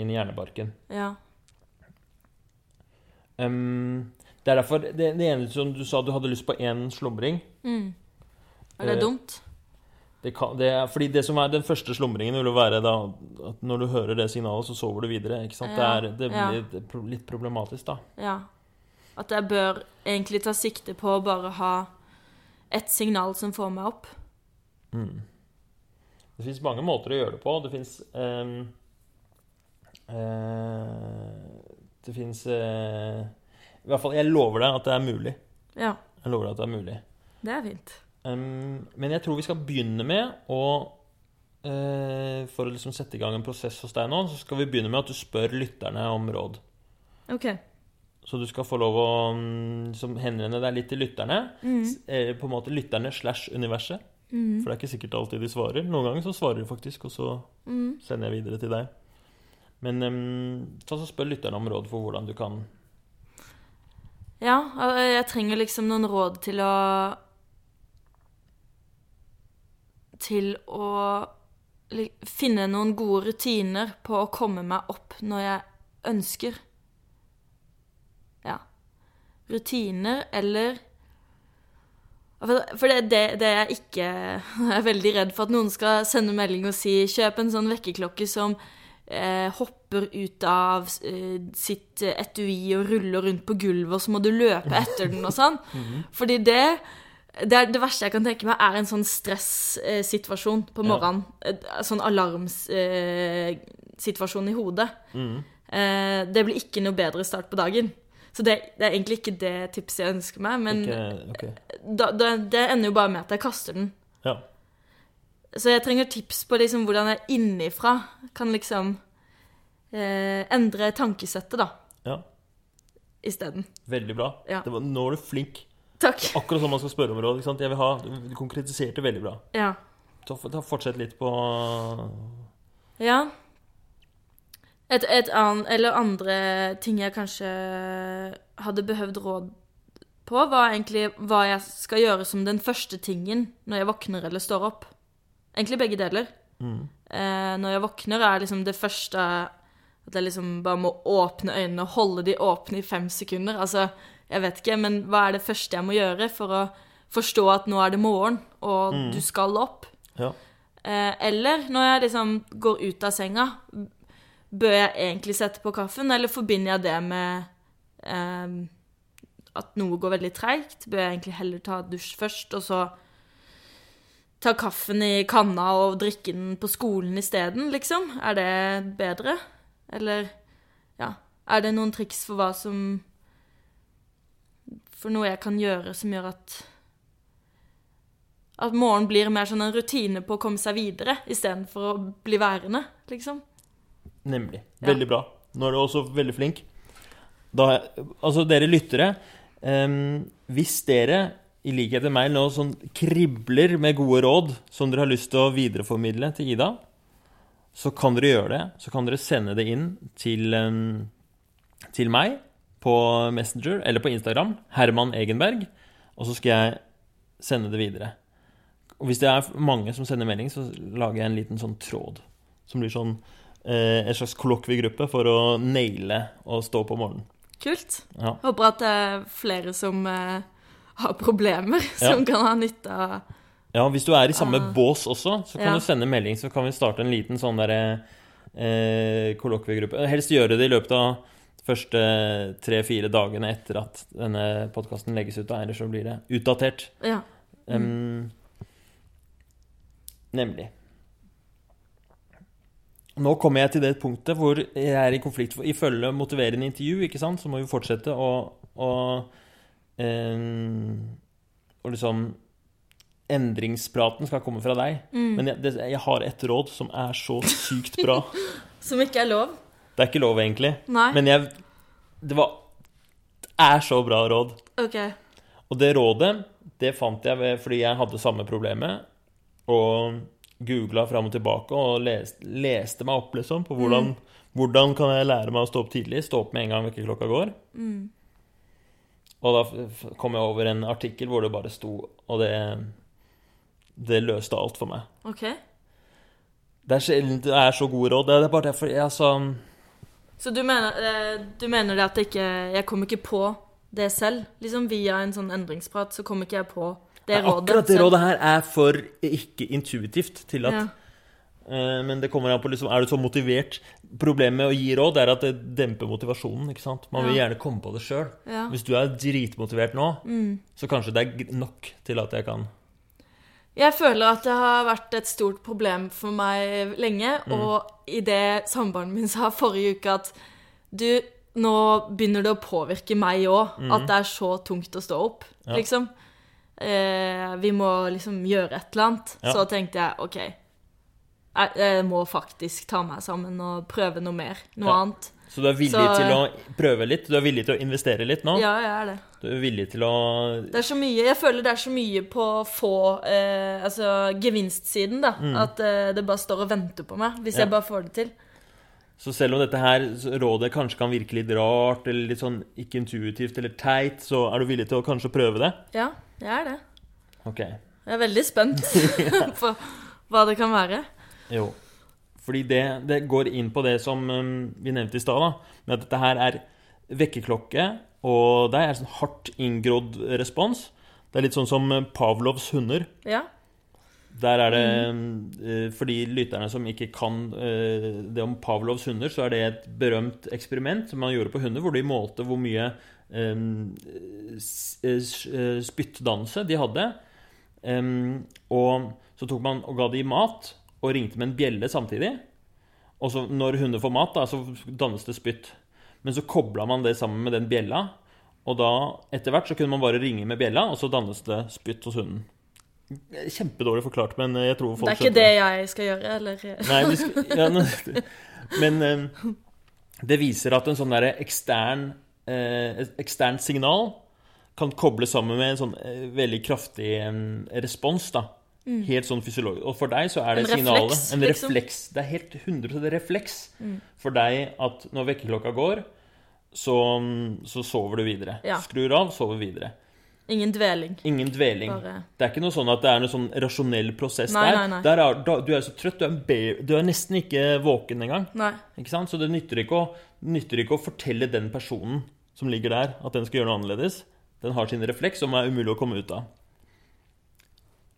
S1: inn i hjernebarken.
S2: ja.
S1: Em, det er derfor det, det ene som du sa du hadde lyst på én slumring.
S2: Mm. Er det
S1: uh,
S2: dumt?
S1: Det kan, det er, fordi det som er den første slumringen, vil jo være da at når du hører det signalet, så sover du videre. ikke sant?
S2: Ja,
S1: Det, er, det
S2: ja.
S1: blir er litt problematisk, da.
S2: Ja. At jeg bør egentlig ta sikte på å bare ha ett signal som får meg opp.
S1: Mm. Det fins mange måter å gjøre det på. Det fins Det fins I hvert fall, jeg lover deg at det er mulig.
S2: Ja,
S1: Jeg lover deg at det er mulig.
S2: det er fint.
S1: Um, men jeg tror vi skal begynne med å uh, For å liksom sette i gang en prosess hos deg nå, så skal vi begynne med at du spør lytterne om råd.
S2: OK.
S1: Så du skal få lov å mm, liksom, henvende deg litt til lytterne. S- eh, På en måte lytterne slash universet. For det er ikke sikkert alltid de svarer. Noen ganger så svarer de faktisk, og så sender jeg videre til deg. Men ta så spør lytterne om råd for hvordan du kan
S2: Ja, jeg trenger liksom noen råd til å Til å finne noen gode rutiner på å komme meg opp når jeg ønsker. Ja. Rutiner eller For det, det, det, er jeg ikke (laughs) Jeg er veldig redd for at noen skal sende melding og si 'kjøp en sånn vekkerklokke som eh, hopper ut av eh, sitt eh, etui og ruller rundt på gulvet, og så må du løpe etter den og sånn. (laughs) Fordi det det, det verste jeg kan tenke meg, er en sånn stressituasjon på morgenen. En sånn alarmsituasjon i hodet. Eh, det blir ikke noe bedre start på dagen. Så det, det er egentlig ikke det tipset jeg ønsker meg, men
S1: okay, okay.
S2: da, da, det ender jo bare med at jeg kaster den.
S1: Ja.
S2: Så jeg trenger tips på liksom hvordan jeg innifra kan liksom eh, endre tankesettet, da,
S1: ja.
S2: isteden.
S1: Veldig bra.
S2: Ja.
S1: Det var, nå var du flink.
S2: Takk.
S1: Akkurat som man skal spørre om råd. ikke sant? Jeg vil ha, Du konkretiserte veldig bra.
S2: Ja.
S1: Ta, ta Fortsett litt på
S2: Ja. Et, et annet, eller andre ting jeg kanskje hadde behøvd råd på, var egentlig hva jeg skal gjøre som den første tingen når jeg våkner eller står opp. Egentlig begge deler. Eh, når jeg våkner, er liksom det første at jeg liksom bare må åpne øynene og holde de åpne i fem sekunder. Altså, jeg vet ikke, men hva er det første jeg må gjøre for å forstå at nå er det morgen, og du skal opp?
S1: Ja.
S2: Eh, eller når jeg liksom går ut av senga, bør jeg egentlig sette på kaffen, eller forbinder jeg det med eh, at noe går veldig treigt? Bør jeg egentlig heller ta dusj først, og så ta kaffen i kanna og drikke den på skolen isteden, liksom? Er det bedre? Eller ja, er det noen triks for hva som For noe jeg kan gjøre som gjør at at morgenen blir mer sånn en rutine på å komme seg videre, istedenfor å bli værende, liksom.
S1: Nemlig.
S2: Ja.
S1: Veldig bra. Nå er du også veldig flink. Da, altså, dere lyttere, um, hvis dere i likhet med meg nå sånn kribler med gode råd som dere har lyst til å videreformidle til Ida, så kan dere gjøre det. Så kan dere sende det inn til, til meg på Messenger eller på Instagram, Herman Egenberg, og så skal jeg sende det videre. Og hvis det er mange som sender melding, så lager jeg en liten sånn tråd som blir sånn eh, en slags kollokviegruppe for å naile og stå på morgenen.
S2: Kult.
S1: Ja.
S2: Håper at det er flere som eh, har problemer, (laughs) som kan ha nytte av
S1: ja, hvis du er i samme bås også, så kan du sende melding, så kan vi starte en liten sånn derre eh, kollokviegruppe. Helst gjøre det i løpet av første tre-fire dagene etter at denne podkasten legges ut, da, ellers så blir det utdatert.
S2: Ja.
S1: Em, nemlig. Nå kommer jeg til det punktet hvor jeg er i konflikt. Ifølge motiverende intervju ikke sant, så må vi fortsette å, å Og liksom Endringspraten skal komme fra deg. Men jeg, det, jeg har et råd som er så sykt bra. (laughs)
S2: Som ikke er lov.
S1: Det er ikke lov, egentlig.
S2: Nei.
S1: Men jeg Det var Det er så bra råd.
S2: Okay.
S1: Og det rådet, det fant jeg ved, fordi jeg hadde samme problemet. Og googla fram og tilbake og leste, leste meg opp liksom, på hvordan, hvordan kan jeg lære meg å stå opp tidlig. Stå opp med en gang vekkerklokka går. Og da kom jeg over en artikkel hvor det bare sto Og det, det løste alt for meg.
S2: ok.
S1: Det er sjelden det er så gode råd. Det er bare derfor jeg altså
S2: Så du mener, eh, du mener det at ikke Jeg kommer ikke på det selv? Liksom via en sånn endringsprat så kommer ikke jeg på det rådet.
S1: Akkurat det rådet her er for ikke intuitivt til at
S2: Ja.
S1: Eh, Men det kommer an på liksom, Er du så motivert? Problemet med å gi råd er at det demper motivasjonen. ikke sant? Man vil
S2: Ja.
S1: gjerne komme på det sjøl.
S2: Ja.
S1: Hvis du er dritmotivert nå,
S2: Mm.
S1: så kanskje det er nok til at jeg kan
S2: Jeg føler at det har vært et stort problem for meg lenge,
S1: Mm.
S2: og i det samboeren min sa forrige uke at du, nå begynner det å påvirke meg òg, at det er så tungt å stå opp,
S1: Mm. Ja.
S2: liksom. Eh, vi må liksom gjøre et eller annet. Så tenkte jeg OK, jeg, jeg må faktisk ta meg sammen og prøve noe mer. Noe
S1: Ja.
S2: annet.
S1: Så du er villig
S2: Så-
S1: til å prøve litt? Du er villig til å investere litt nå?
S2: Ja, jeg er det.
S1: Du er villig til å
S2: Det er så mye, Jeg føler det er så mye på få eh, Altså gevinstsiden, da. At eh, det bare står og venter på meg, hvis
S1: Mm. Ja.
S2: jeg bare får det til.
S1: Så selv om dette her rådet kanskje kan virke litt rart, eller litt sånn ikke intuitivt eller teit, så er du villig til å kanskje prøve det?
S2: Ja, jeg er det.
S1: Ok.
S2: Jeg er veldig spent (laughs) (laughs) på hva det kan være.
S1: Jo. Fordi det, det går inn på det som um, vi nevnte i stad. Med at dette her er vekkerklokke, og det er en sånn hardt inngrodd respons. Det er litt sånn som eh, Pavlovs hunder.
S2: Ja.
S1: Der er det eh, For de lytterne som ikke kan eh, det om Pavlovs hunder, så er det et berømt eksperiment som man gjorde på hunder, hvor de målte hvor mye eh, spyttdannelse de hadde. Um, og så tok man og ga de mat, og ringte med en bjelle samtidig. Og så når hunder får mat, da, så dannes det spytt. Men så kobla man det sammen med den bjella, og da etter hvert så kunne man bare ringe med bjella, og så dannes det spytt hos hunden. Kjempedårlig forklart, men jeg tror folk
S2: Det er ikke det jeg skal gjøre, eller
S1: Nei, vi skal, ja, (laughs) nå- men eh, det viser at en sånn derre ekstern, eh, eksternt signal kan kobles sammen med en sånn eh, veldig kraftig eh, respons. da. Helt sånn fysiologisk. Og for deg så er det
S2: Mm. En
S1: signalet
S2: refleks,
S1: En
S2: liksom. Mm.
S1: refleks. Det er helt 100% refleks for deg at når vekkerklokka går, så, så sover du videre.
S2: Ja.
S1: Skrur av, sover videre.
S2: ingen dveling.
S1: Ingen dveling.
S2: Bare
S1: Det er ikke noe sånn at det er noe sånn rasjonell prosess
S2: Nei,
S1: der.
S2: nei, nei.
S1: der er, da, du er så trøtt, du er, du er nesten ikke våken engang.
S2: Nei.
S1: Ikke sant? Så det nytter ikke, å, nytter ikke å fortelle den personen som ligger der, at den skal gjøre noe annerledes. Den har sin refleks som er umulig å komme ut av.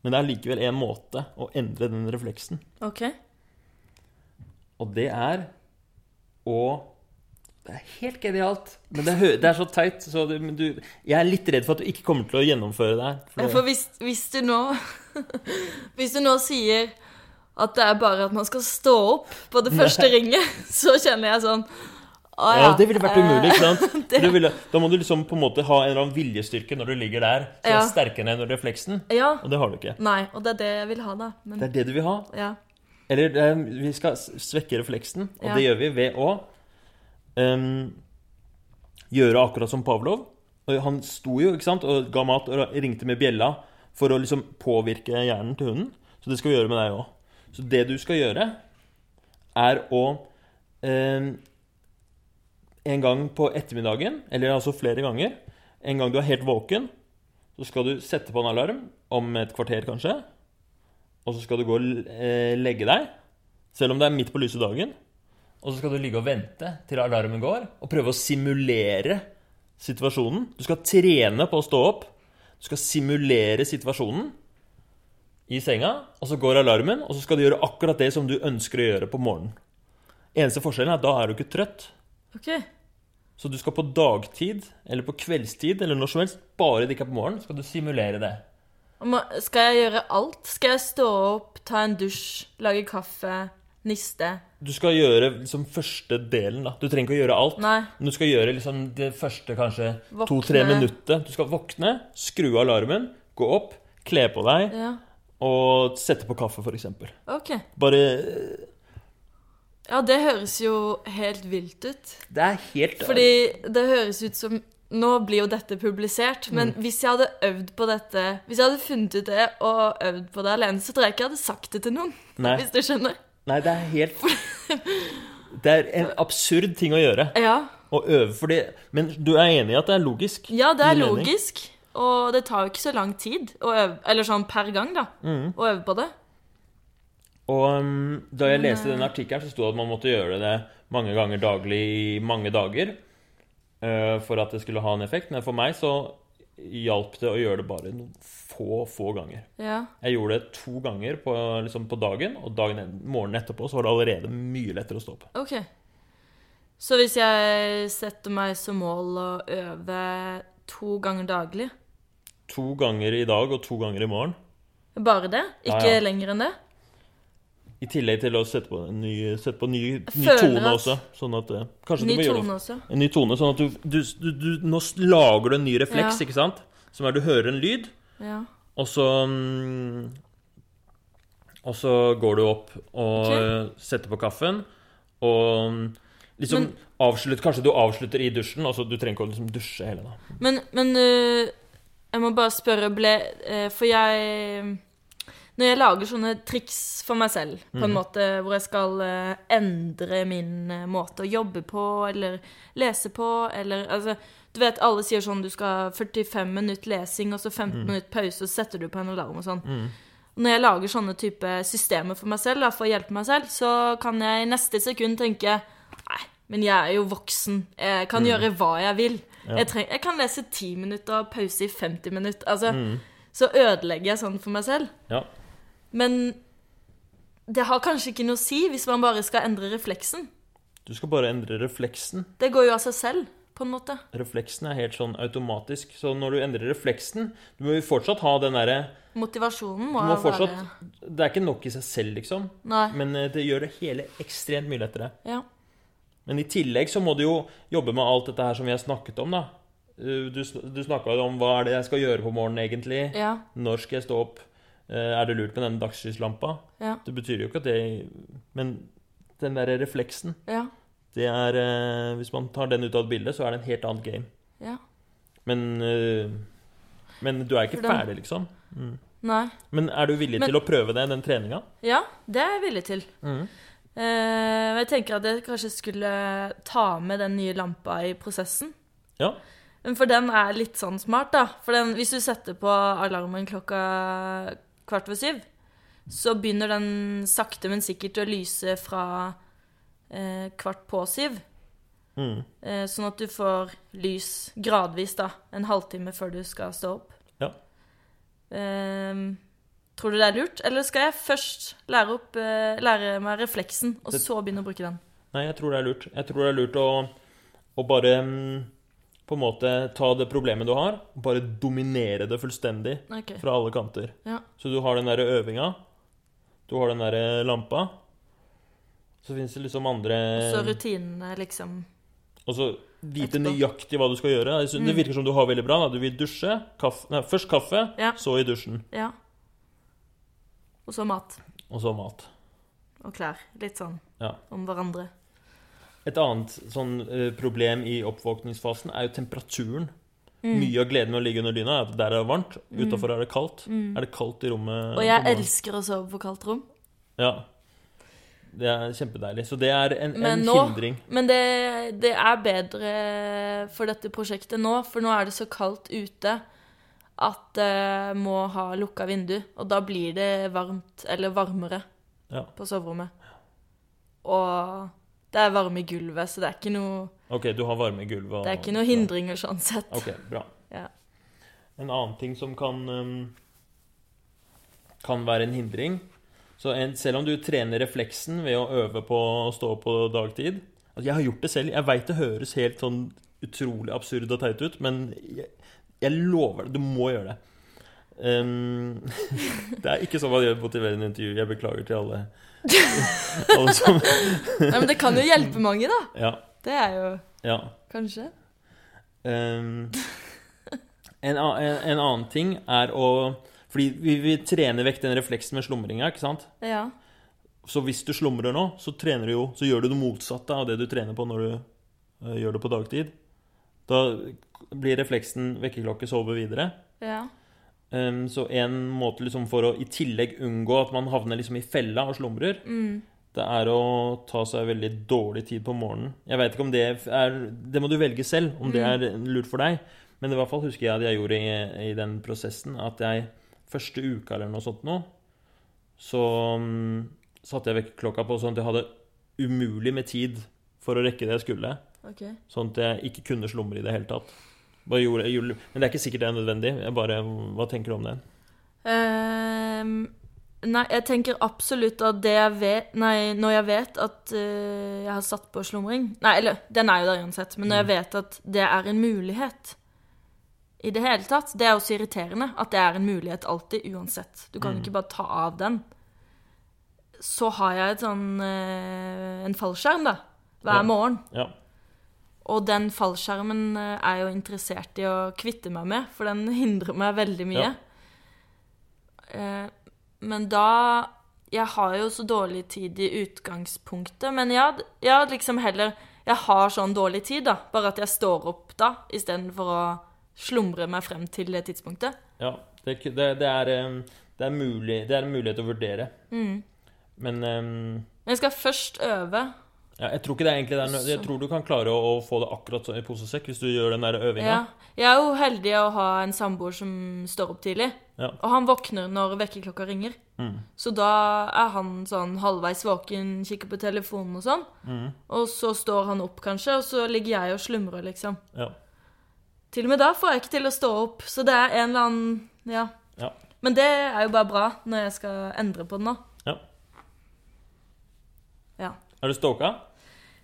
S1: Men det er likevel en måte å endre den refleksen.
S2: OK.
S1: Og det er å Det er helt genialt. Men det, er, det er så teit. Så det, du, jeg er litt redd for at du ikke kommer til å gjennomføre det her. For
S2: For hvis, hvis du nå (laughs) Hvis du nå sier at det er bare at man skal stå opp på det første ringet, (laughs) så kjenner jeg sånn Å
S1: Ja, det ville vært
S2: eh,
S1: umulig, ikke sant? (laughs)
S2: det-
S1: du ville, da må du liksom på en måte ha en eller annen viljestyrke når du ligger der, som
S2: Ja.
S1: er sterkere enn refleksen.
S2: Ja.
S1: Og det har du ikke.
S2: Nei, og det er det jeg vil ha, da. Men
S1: Det er det du vil ha.
S2: ja.
S1: Eller eh, vi skal svekke refleksen, og
S2: Ja.
S1: det gjør vi ved å um, gjøre akkurat som Pavlov. Og Han sto jo ikke sant, og ga mat og ringte med bjella for å liksom påvirke hjernen til hunden. Så det skal vi gjøre med deg òg. Så det du skal gjøre, er å em, En gang på ettermiddagen, eller altså flere ganger, en gang du er helt våken, så skal du sette på en alarm om et kvarter kanskje. Og så skal du gå og eh, legge deg, selv om det er midt på lyse dagen. Og så skal du ligge og vente til alarmen går, og prøve å simulere situasjonen. Du skal trene på å stå opp. Du skal simulere situasjonen i senga, og så går alarmen, og så skal du gjøre akkurat det som du ønsker å gjøre på morgenen. Eneste forskjellen er at da er du ikke trøtt.
S2: OK.
S1: Så du skal på dagtid eller på kveldstid eller når som helst, bare det ikke er på morgenen, skal du simulere det.
S2: Skal jeg gjøre alt? Skal jeg stå opp, ta en dusj, lage kaffe, niste?
S1: Du skal gjøre liksom første delen, da. Du trenger ikke å gjøre alt.
S2: Nei.
S1: Men du skal gjøre liksom det første kanskje to-tre minutter. Du skal våkne, skru av alarmen, gå opp, kle på deg
S2: Ja.
S1: og sette på kaffe, f.eks.
S2: OK.
S1: Bare
S2: Ja, det høres jo helt vilt ut.
S1: Det er helt
S2: Fordi det høres ut som Nå blir jo dette publisert, men
S1: Mm.
S2: hvis jeg hadde øvd på dette Hvis jeg hadde funnet ut det og øvd på det alene, så tror jeg ikke jeg hadde sagt det til noen.
S1: Nei.
S2: Hvis du skjønner?
S1: Nei, det er helt (laughs) Det er en absurd ting å gjøre.
S2: Ja.
S1: Å øve for det. Men du er enig i at det er logisk?
S2: ja, det er logisk. Og det tar jo ikke så lang tid å øve Eller sånn per gang, da.
S1: Mm.
S2: Å øve på det.
S1: Og um, da jeg leste den artikkelen, så sto det at man måtte gjøre det mange ganger daglig i mange dager uh, for at det skulle ha en effekt. Men for meg så hjalp det å gjøre det bare noen få, få ganger.
S2: Ja.
S1: Jeg gjorde det to ganger på, liksom på dagen, og dagen, morgenen etterpå så var det allerede mye lettere å stå opp.
S2: OK. Så hvis jeg setter meg som mål å øve to ganger daglig
S1: To ganger i dag og to ganger i morgen.
S2: Bare det?
S1: Ja,
S2: Ikke
S1: ja.
S2: lenger enn det?
S1: I tillegg til å sette på en ny, sette på ny, ny tone
S2: at-
S1: også. Sånn at eh, Kanskje
S2: Ny
S1: du må gjøre
S2: også.
S1: en ny tone, sånn at du, du, du, du Nå lager du en ny refleks,
S2: Ja.
S1: ikke sant? Som er du hører en lyd,
S2: Ja.
S1: og så mm, Og så går du opp og
S2: Ok.
S1: eh, setter på kaffen, og mm, liksom
S2: Men-
S1: avslutt, Kanskje du avslutter i dusjen, altså du trenger ikke å liksom dusje hele da.
S2: Men, men øh, jeg må bare spørre, ble For jeg Når jeg lager sånne triks for meg selv, på en måte hvor jeg skal øh, endre min øh, måte å jobbe på, eller lese på, eller altså Du vet, alle sier sånn du skal ha 45 minutter lesing, og så 15 minutter pause, og så setter du på en alarm og sånn. Når jeg lager sånne type systemer for meg selv, da, for å hjelpe meg selv, så kan jeg i neste sekund tenke Nei, men jeg er jo voksen. Jeg kan gjøre hva jeg vil. Jeg, treng, jeg kan lese 10 minutter og pause i 50 minutter. Altså, Så ødelegger jeg sånn for meg selv.
S1: Ja.
S2: Men det har kanskje ikke noe å si hvis man bare skal endre refleksen.
S1: Du skal bare endre refleksen.
S2: Det går jo av seg selv, på en måte.
S1: Refleksen er helt sånn automatisk. Så når du endrer refleksen Du må jo fortsatt ha den derre
S2: Motivasjonen må,
S1: Du må fortsatt
S2: være
S1: Det er ikke nok i seg selv, liksom.
S2: Nei.
S1: Men eh, det gjør det hele ekstremt mye lettere.
S2: Ja.
S1: Men i tillegg så må du jo jobbe med alt dette her som vi har snakket om, da. Eh, Du, du snakka jo om hva er det jeg skal gjøre på morgenen, egentlig.
S2: Ja.
S1: Når skal jeg stå opp? Eh, Er det lurt med den dagslyslampa?
S2: Ja.
S1: Det betyr jo ikke at det Men den derre refleksen,
S2: Ja.
S1: det er eh, Hvis man tar den ut av et bilde, så er det en helt annet game.
S2: ja.
S1: Men eh, Men du er ikke
S2: den-
S1: ferdig, liksom.
S2: Nei.
S1: Men er du villig
S2: Men-
S1: til å prøve det, den treninga?
S2: Ja, det er jeg villig til.
S1: Mm.
S2: Eh, jeg tenker at jeg kanskje skulle ta med den nye lampa i prosessen.
S1: Ja.
S2: For den er litt sånn smart, da. For den, hvis du setter på alarmen klokka kvart over syv, så begynner den sakte, men sikkert å lyse fra eh, kvart på syv.
S1: Mm.
S2: Eh, sånn at du får lys gradvis, da. En halvtime før du skal stå opp.
S1: Ja.
S2: Eh, tror du det er lurt? Eller skal jeg først lære, opp, eh, lære meg refleksen, og
S1: Det-
S2: så begynne å bruke den?
S1: Nei, jeg tror det er lurt. Jeg tror det er lurt å, å bare mm, på en måte ta det problemet du har, og bare dominere det fullstendig
S2: okay.
S1: fra alle kanter.
S2: Ja.
S1: Så du har den derre øvinga, du har den derre lampa, så fins det liksom andre
S2: Så rutinene, liksom.
S1: Og så vite
S2: Etterpå.
S1: nøyaktig hva du skal gjøre. Det virker som du har veldig bra. Da. Du vil dusje. Kaffe, nei, først kaffe,
S2: Ja.
S1: så i dusjen.
S2: Ja. Og så mat.
S1: Og så mat.
S2: Og klær. Litt sånn
S1: Ja.
S2: om hverandre.
S1: Et annet sånn eh, problem i oppvåkningsfasen er jo temperaturen.
S2: Mm.
S1: Mye av gleden med å ligge under dyna er at der er det varmt, utafor er det kaldt. Er det kaldt i rommet
S2: Mm. Og jeg elsker å sove på kaldt rom.
S1: Ja. Det er kjempedeilig. Så det er en,
S2: Men
S1: en
S2: nå-
S1: hindring.
S2: Men det, det er bedre for dette prosjektet nå, for nå er det så kaldt ute at det må ha lukka vindu. Og da blir det varmt, eller varmere,
S1: Ja.
S2: på soverommet. Og det er varme i gulvet, så det er ikke noe,
S1: Ok, du har varme i gulvet. og-
S2: det er ikke noe hindringer sånn sett.
S1: Ok, bra.
S2: Ja.
S1: En annen ting som kan um, Kan være en hindring Så en, selv om du trener refleksen ved å øve på å stå på dagtid altså Jeg har gjort det selv. Jeg veit det høres helt sånn utrolig absurd og teit ut, men jeg, jeg lover det. Du må gjøre det. Um, (laughs) det er ikke sånn man gjør motiverende en intervju. Jeg beklager til alle.
S2: Nei, men det kan jo hjelpe mange, da.
S1: Ja.
S2: Det er jo
S1: ja.
S2: kanskje.
S1: Um, en, en, en annen ting er å Fordi vi, vi trener vekk den refleksen med slumringa, ikke sant?
S2: Ja.
S1: Så hvis du slumrer nå, så, trener du jo, så gjør du det motsatte av det du trener på når du uh, gjør det på dagtid. Da blir refleksen vekkerklokke, sove videre.
S2: Ja.
S1: Um, så en måte liksom for å i tillegg unngå at man havner liksom i fella og slumrer, det er å ta seg veldig dårlig tid på morgenen. Jeg vet ikke om det er Det må du velge selv, om det er lurt for deg. Men i hvert fall husker jeg at jeg gjorde i, i den prosessen at jeg første uka eller noe sånt nå, så um, satte jeg vekkerklokka på sånn at jeg hadde umulig med tid for å rekke det jeg skulle.
S2: Okay.
S1: Sånn at jeg ikke kunne slumre i det hele tatt. Gjorde, gjorde, men det er ikke sikkert det er nødvendig. Bare, Hva tenker du om det?
S2: Ehm, nei, jeg tenker absolutt at det jeg vet Nei, når jeg vet at uh, jeg har satt på slumring Nei, eller den er jo der uansett, men når jeg vet at det er en mulighet i det hele tatt Det er også irriterende at det er en mulighet alltid, uansett. Du kan ikke bare ta av den. Så har jeg et sånn uh, en fallskjerm, da, hver
S1: Ja.
S2: morgen.
S1: Ja.
S2: Og den fallskjermen eh, er jeg jo interessert i å kvitte meg med, for den (laughs) hindrer meg veldig mye.
S1: Ja.
S2: Eh, men da Jeg har jo så dårlig tid i utgangspunktet, men ja, ja, liksom heller Jeg har sånn dårlig tid, da. Bare at jeg står opp da, istedenfor å slumre meg frem til det tidspunktet.
S1: ja det, det, det, er, det, er mulig, det er en mulighet å vurdere.
S2: Mm.
S1: Men
S2: um... Jeg skal først øve.
S1: Ja, jeg tror ikke det er egentlig det Jeg tror du kan klare å få det akkurat sånn i pose og sekk hvis du gjør den der øvinga.
S2: Ja. Jeg er jo heldig å ha en samboer som står opp tidlig.
S1: Ja.
S2: Og han våkner når vekkerklokka ringer.
S1: Mm.
S2: Så da er han sånn halvveis våken, kikker på telefonen og sånn.
S1: Mm.
S2: Og så står han opp, kanskje, og så ligger jeg og slumrer, liksom.
S1: Ja.
S2: Til og med da får jeg ikke til å stå opp, så det er en eller annen Ja.
S1: Ja.
S2: Men det er jo bare bra når jeg skal endre på det nå.
S1: ja.
S2: Ja.
S1: Er du stalka?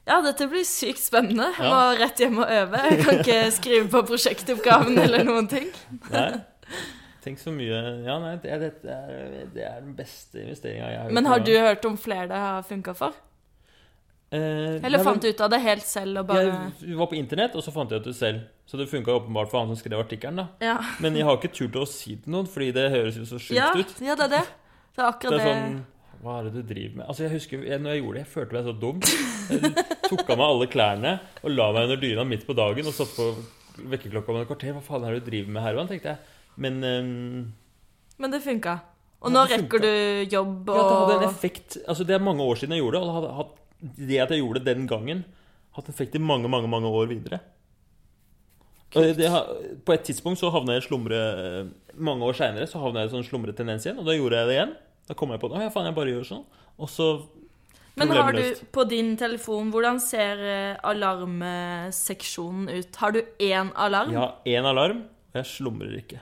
S2: Ja, dette blir sykt spennende. Jeg må rett hjem og øve. Jeg kan ikke (laughs) skrive på prosjektoppgaven eller noen ting.
S1: Nei? Tenk så mye Ja, nei, det, det, er, det er den beste investeringa jeg har gjort.
S2: Men har du hørt om flere det har funka for?
S1: eh,
S2: Eller fant du ut av det helt selv og bare
S1: Jeg var på internett, og så fant jeg ut det selv. Så det funka åpenbart for han som skrev artikkelen. da
S2: Ja.
S1: Men jeg har ikke turt å si det til noen, fordi det høres jo så sjukt
S2: Ja,
S1: ut.
S2: ja, det er det. Det er
S1: Det
S2: akkurat
S1: er
S2: det.
S1: sånn Hva er det du driver med? Altså Jeg husker jeg, når jeg gjorde det, jeg følte meg så dum. Jeg tok av meg alle klærne og la meg under dyna midt på dagen og satt på vekkerklokka om et kvarter. Hva faen er det du driver med, Herman? tenkte jeg. Men um,
S2: Men det funka. Og nå rekker du jobb
S1: ja, det hadde en effekt. Altså Det er mange år siden jeg gjorde det, og det hadde det at jeg gjorde det den gangen, hatt effekt i mange, mange mange år videre. Og det, på et tidspunkt så havna jeg i slumre Mange år seinere så havna jeg i sånn slumretendens igjen, og da gjorde jeg det igjen. Da kommer jeg på det. Å ja, faen, jeg bare gjør sånn. Og så
S2: Men har du på din telefon Hvordan ser eh, alarmseksjonen ut? Har du én alarm?
S1: Jeg har én alarm, og jeg slumrer ikke.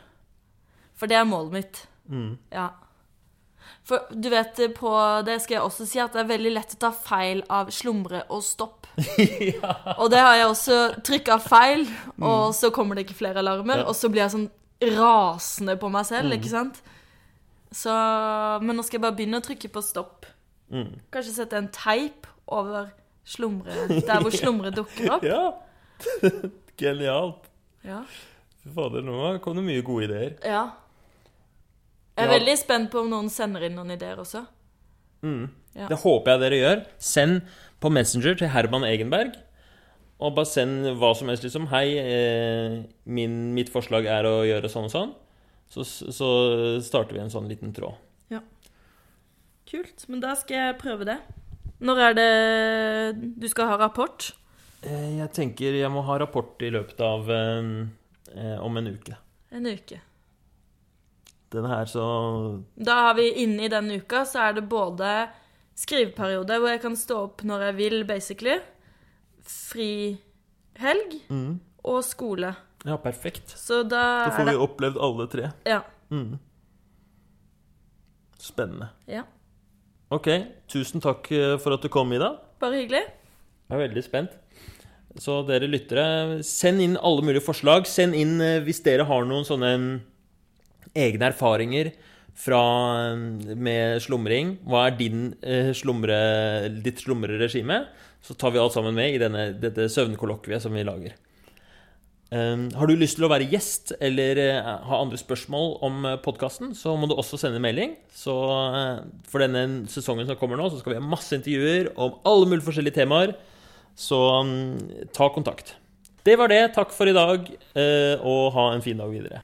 S2: For det er målet mitt.
S1: Mm.
S2: Ja. For du vet, eh, på det skal jeg også si at det er veldig lett å ta feil av slumre og stopp. (laughs) ja. Og det har jeg også trykka feil, og så kommer det ikke flere alarmer,
S1: Mm. Ja.
S2: og så blir jeg sånn rasende på meg selv,
S1: Mm.
S2: ikke sant? Så Men nå skal jeg bare begynne å trykke på stopp.
S1: Mm.
S2: Kanskje sette en teip over slumre Der hvor slumre dukker opp. (laughs)
S1: Ja! (laughs) Genialt.
S2: Ja.
S1: Fy fader, nå kom det mye gode ideer.
S2: ja. Jeg er
S1: Ja.
S2: veldig spent på om noen sender inn noen ideer også.
S1: Mm.
S2: Ja.
S1: Det håper jeg dere gjør. Send på Messenger til Herman Egenberg. Og bare send hva som helst, liksom. Hei, eh, min, mitt forslag er å gjøre sånn og sånn. Så, så starter vi en sånn liten tråd. Ja.
S2: Kult. Men da skal jeg prøve det. Når er det du skal ha rapport?
S1: Eh, jeg tenker jeg må ha rapport i løpet av eh, eh, om en uke.
S2: En uke.
S1: Den her, så
S2: Da har vi inne i den uka, så er det både skriveperiode, hvor jeg kan stå opp når jeg vil, basically. Fri helg
S1: mm.
S2: og skole.
S1: Ja, perfekt.
S2: Så da,
S1: Da får vi
S2: det
S1: opplevd alle tre.
S2: Ja.
S1: Mm. Spennende.
S2: ja.
S1: Ok, tusen takk eh, for at du kom, Ida.
S2: Bare hyggelig.
S1: Jeg er veldig spent. Så dere lyttere, send inn alle mulige forslag. Send inn eh, hvis dere har noen sånne mm, egne erfaringer fra, mm, med slumring. Hva er din, eh, slumre, ditt slumreregime? Så tar vi alt sammen med i denne, dette søvnkollokviet som vi lager. Um, har du lyst til å være gjest eller eh, ha andre spørsmål om podkasten, så må du også sende melding. Så eh, For denne sesongen som kommer nå, så skal vi ha masse intervjuer om alle mulige forskjellige temaer. Så mm, ta kontakt. Det var det. Takk for i dag, eh, og ha en fin dag videre.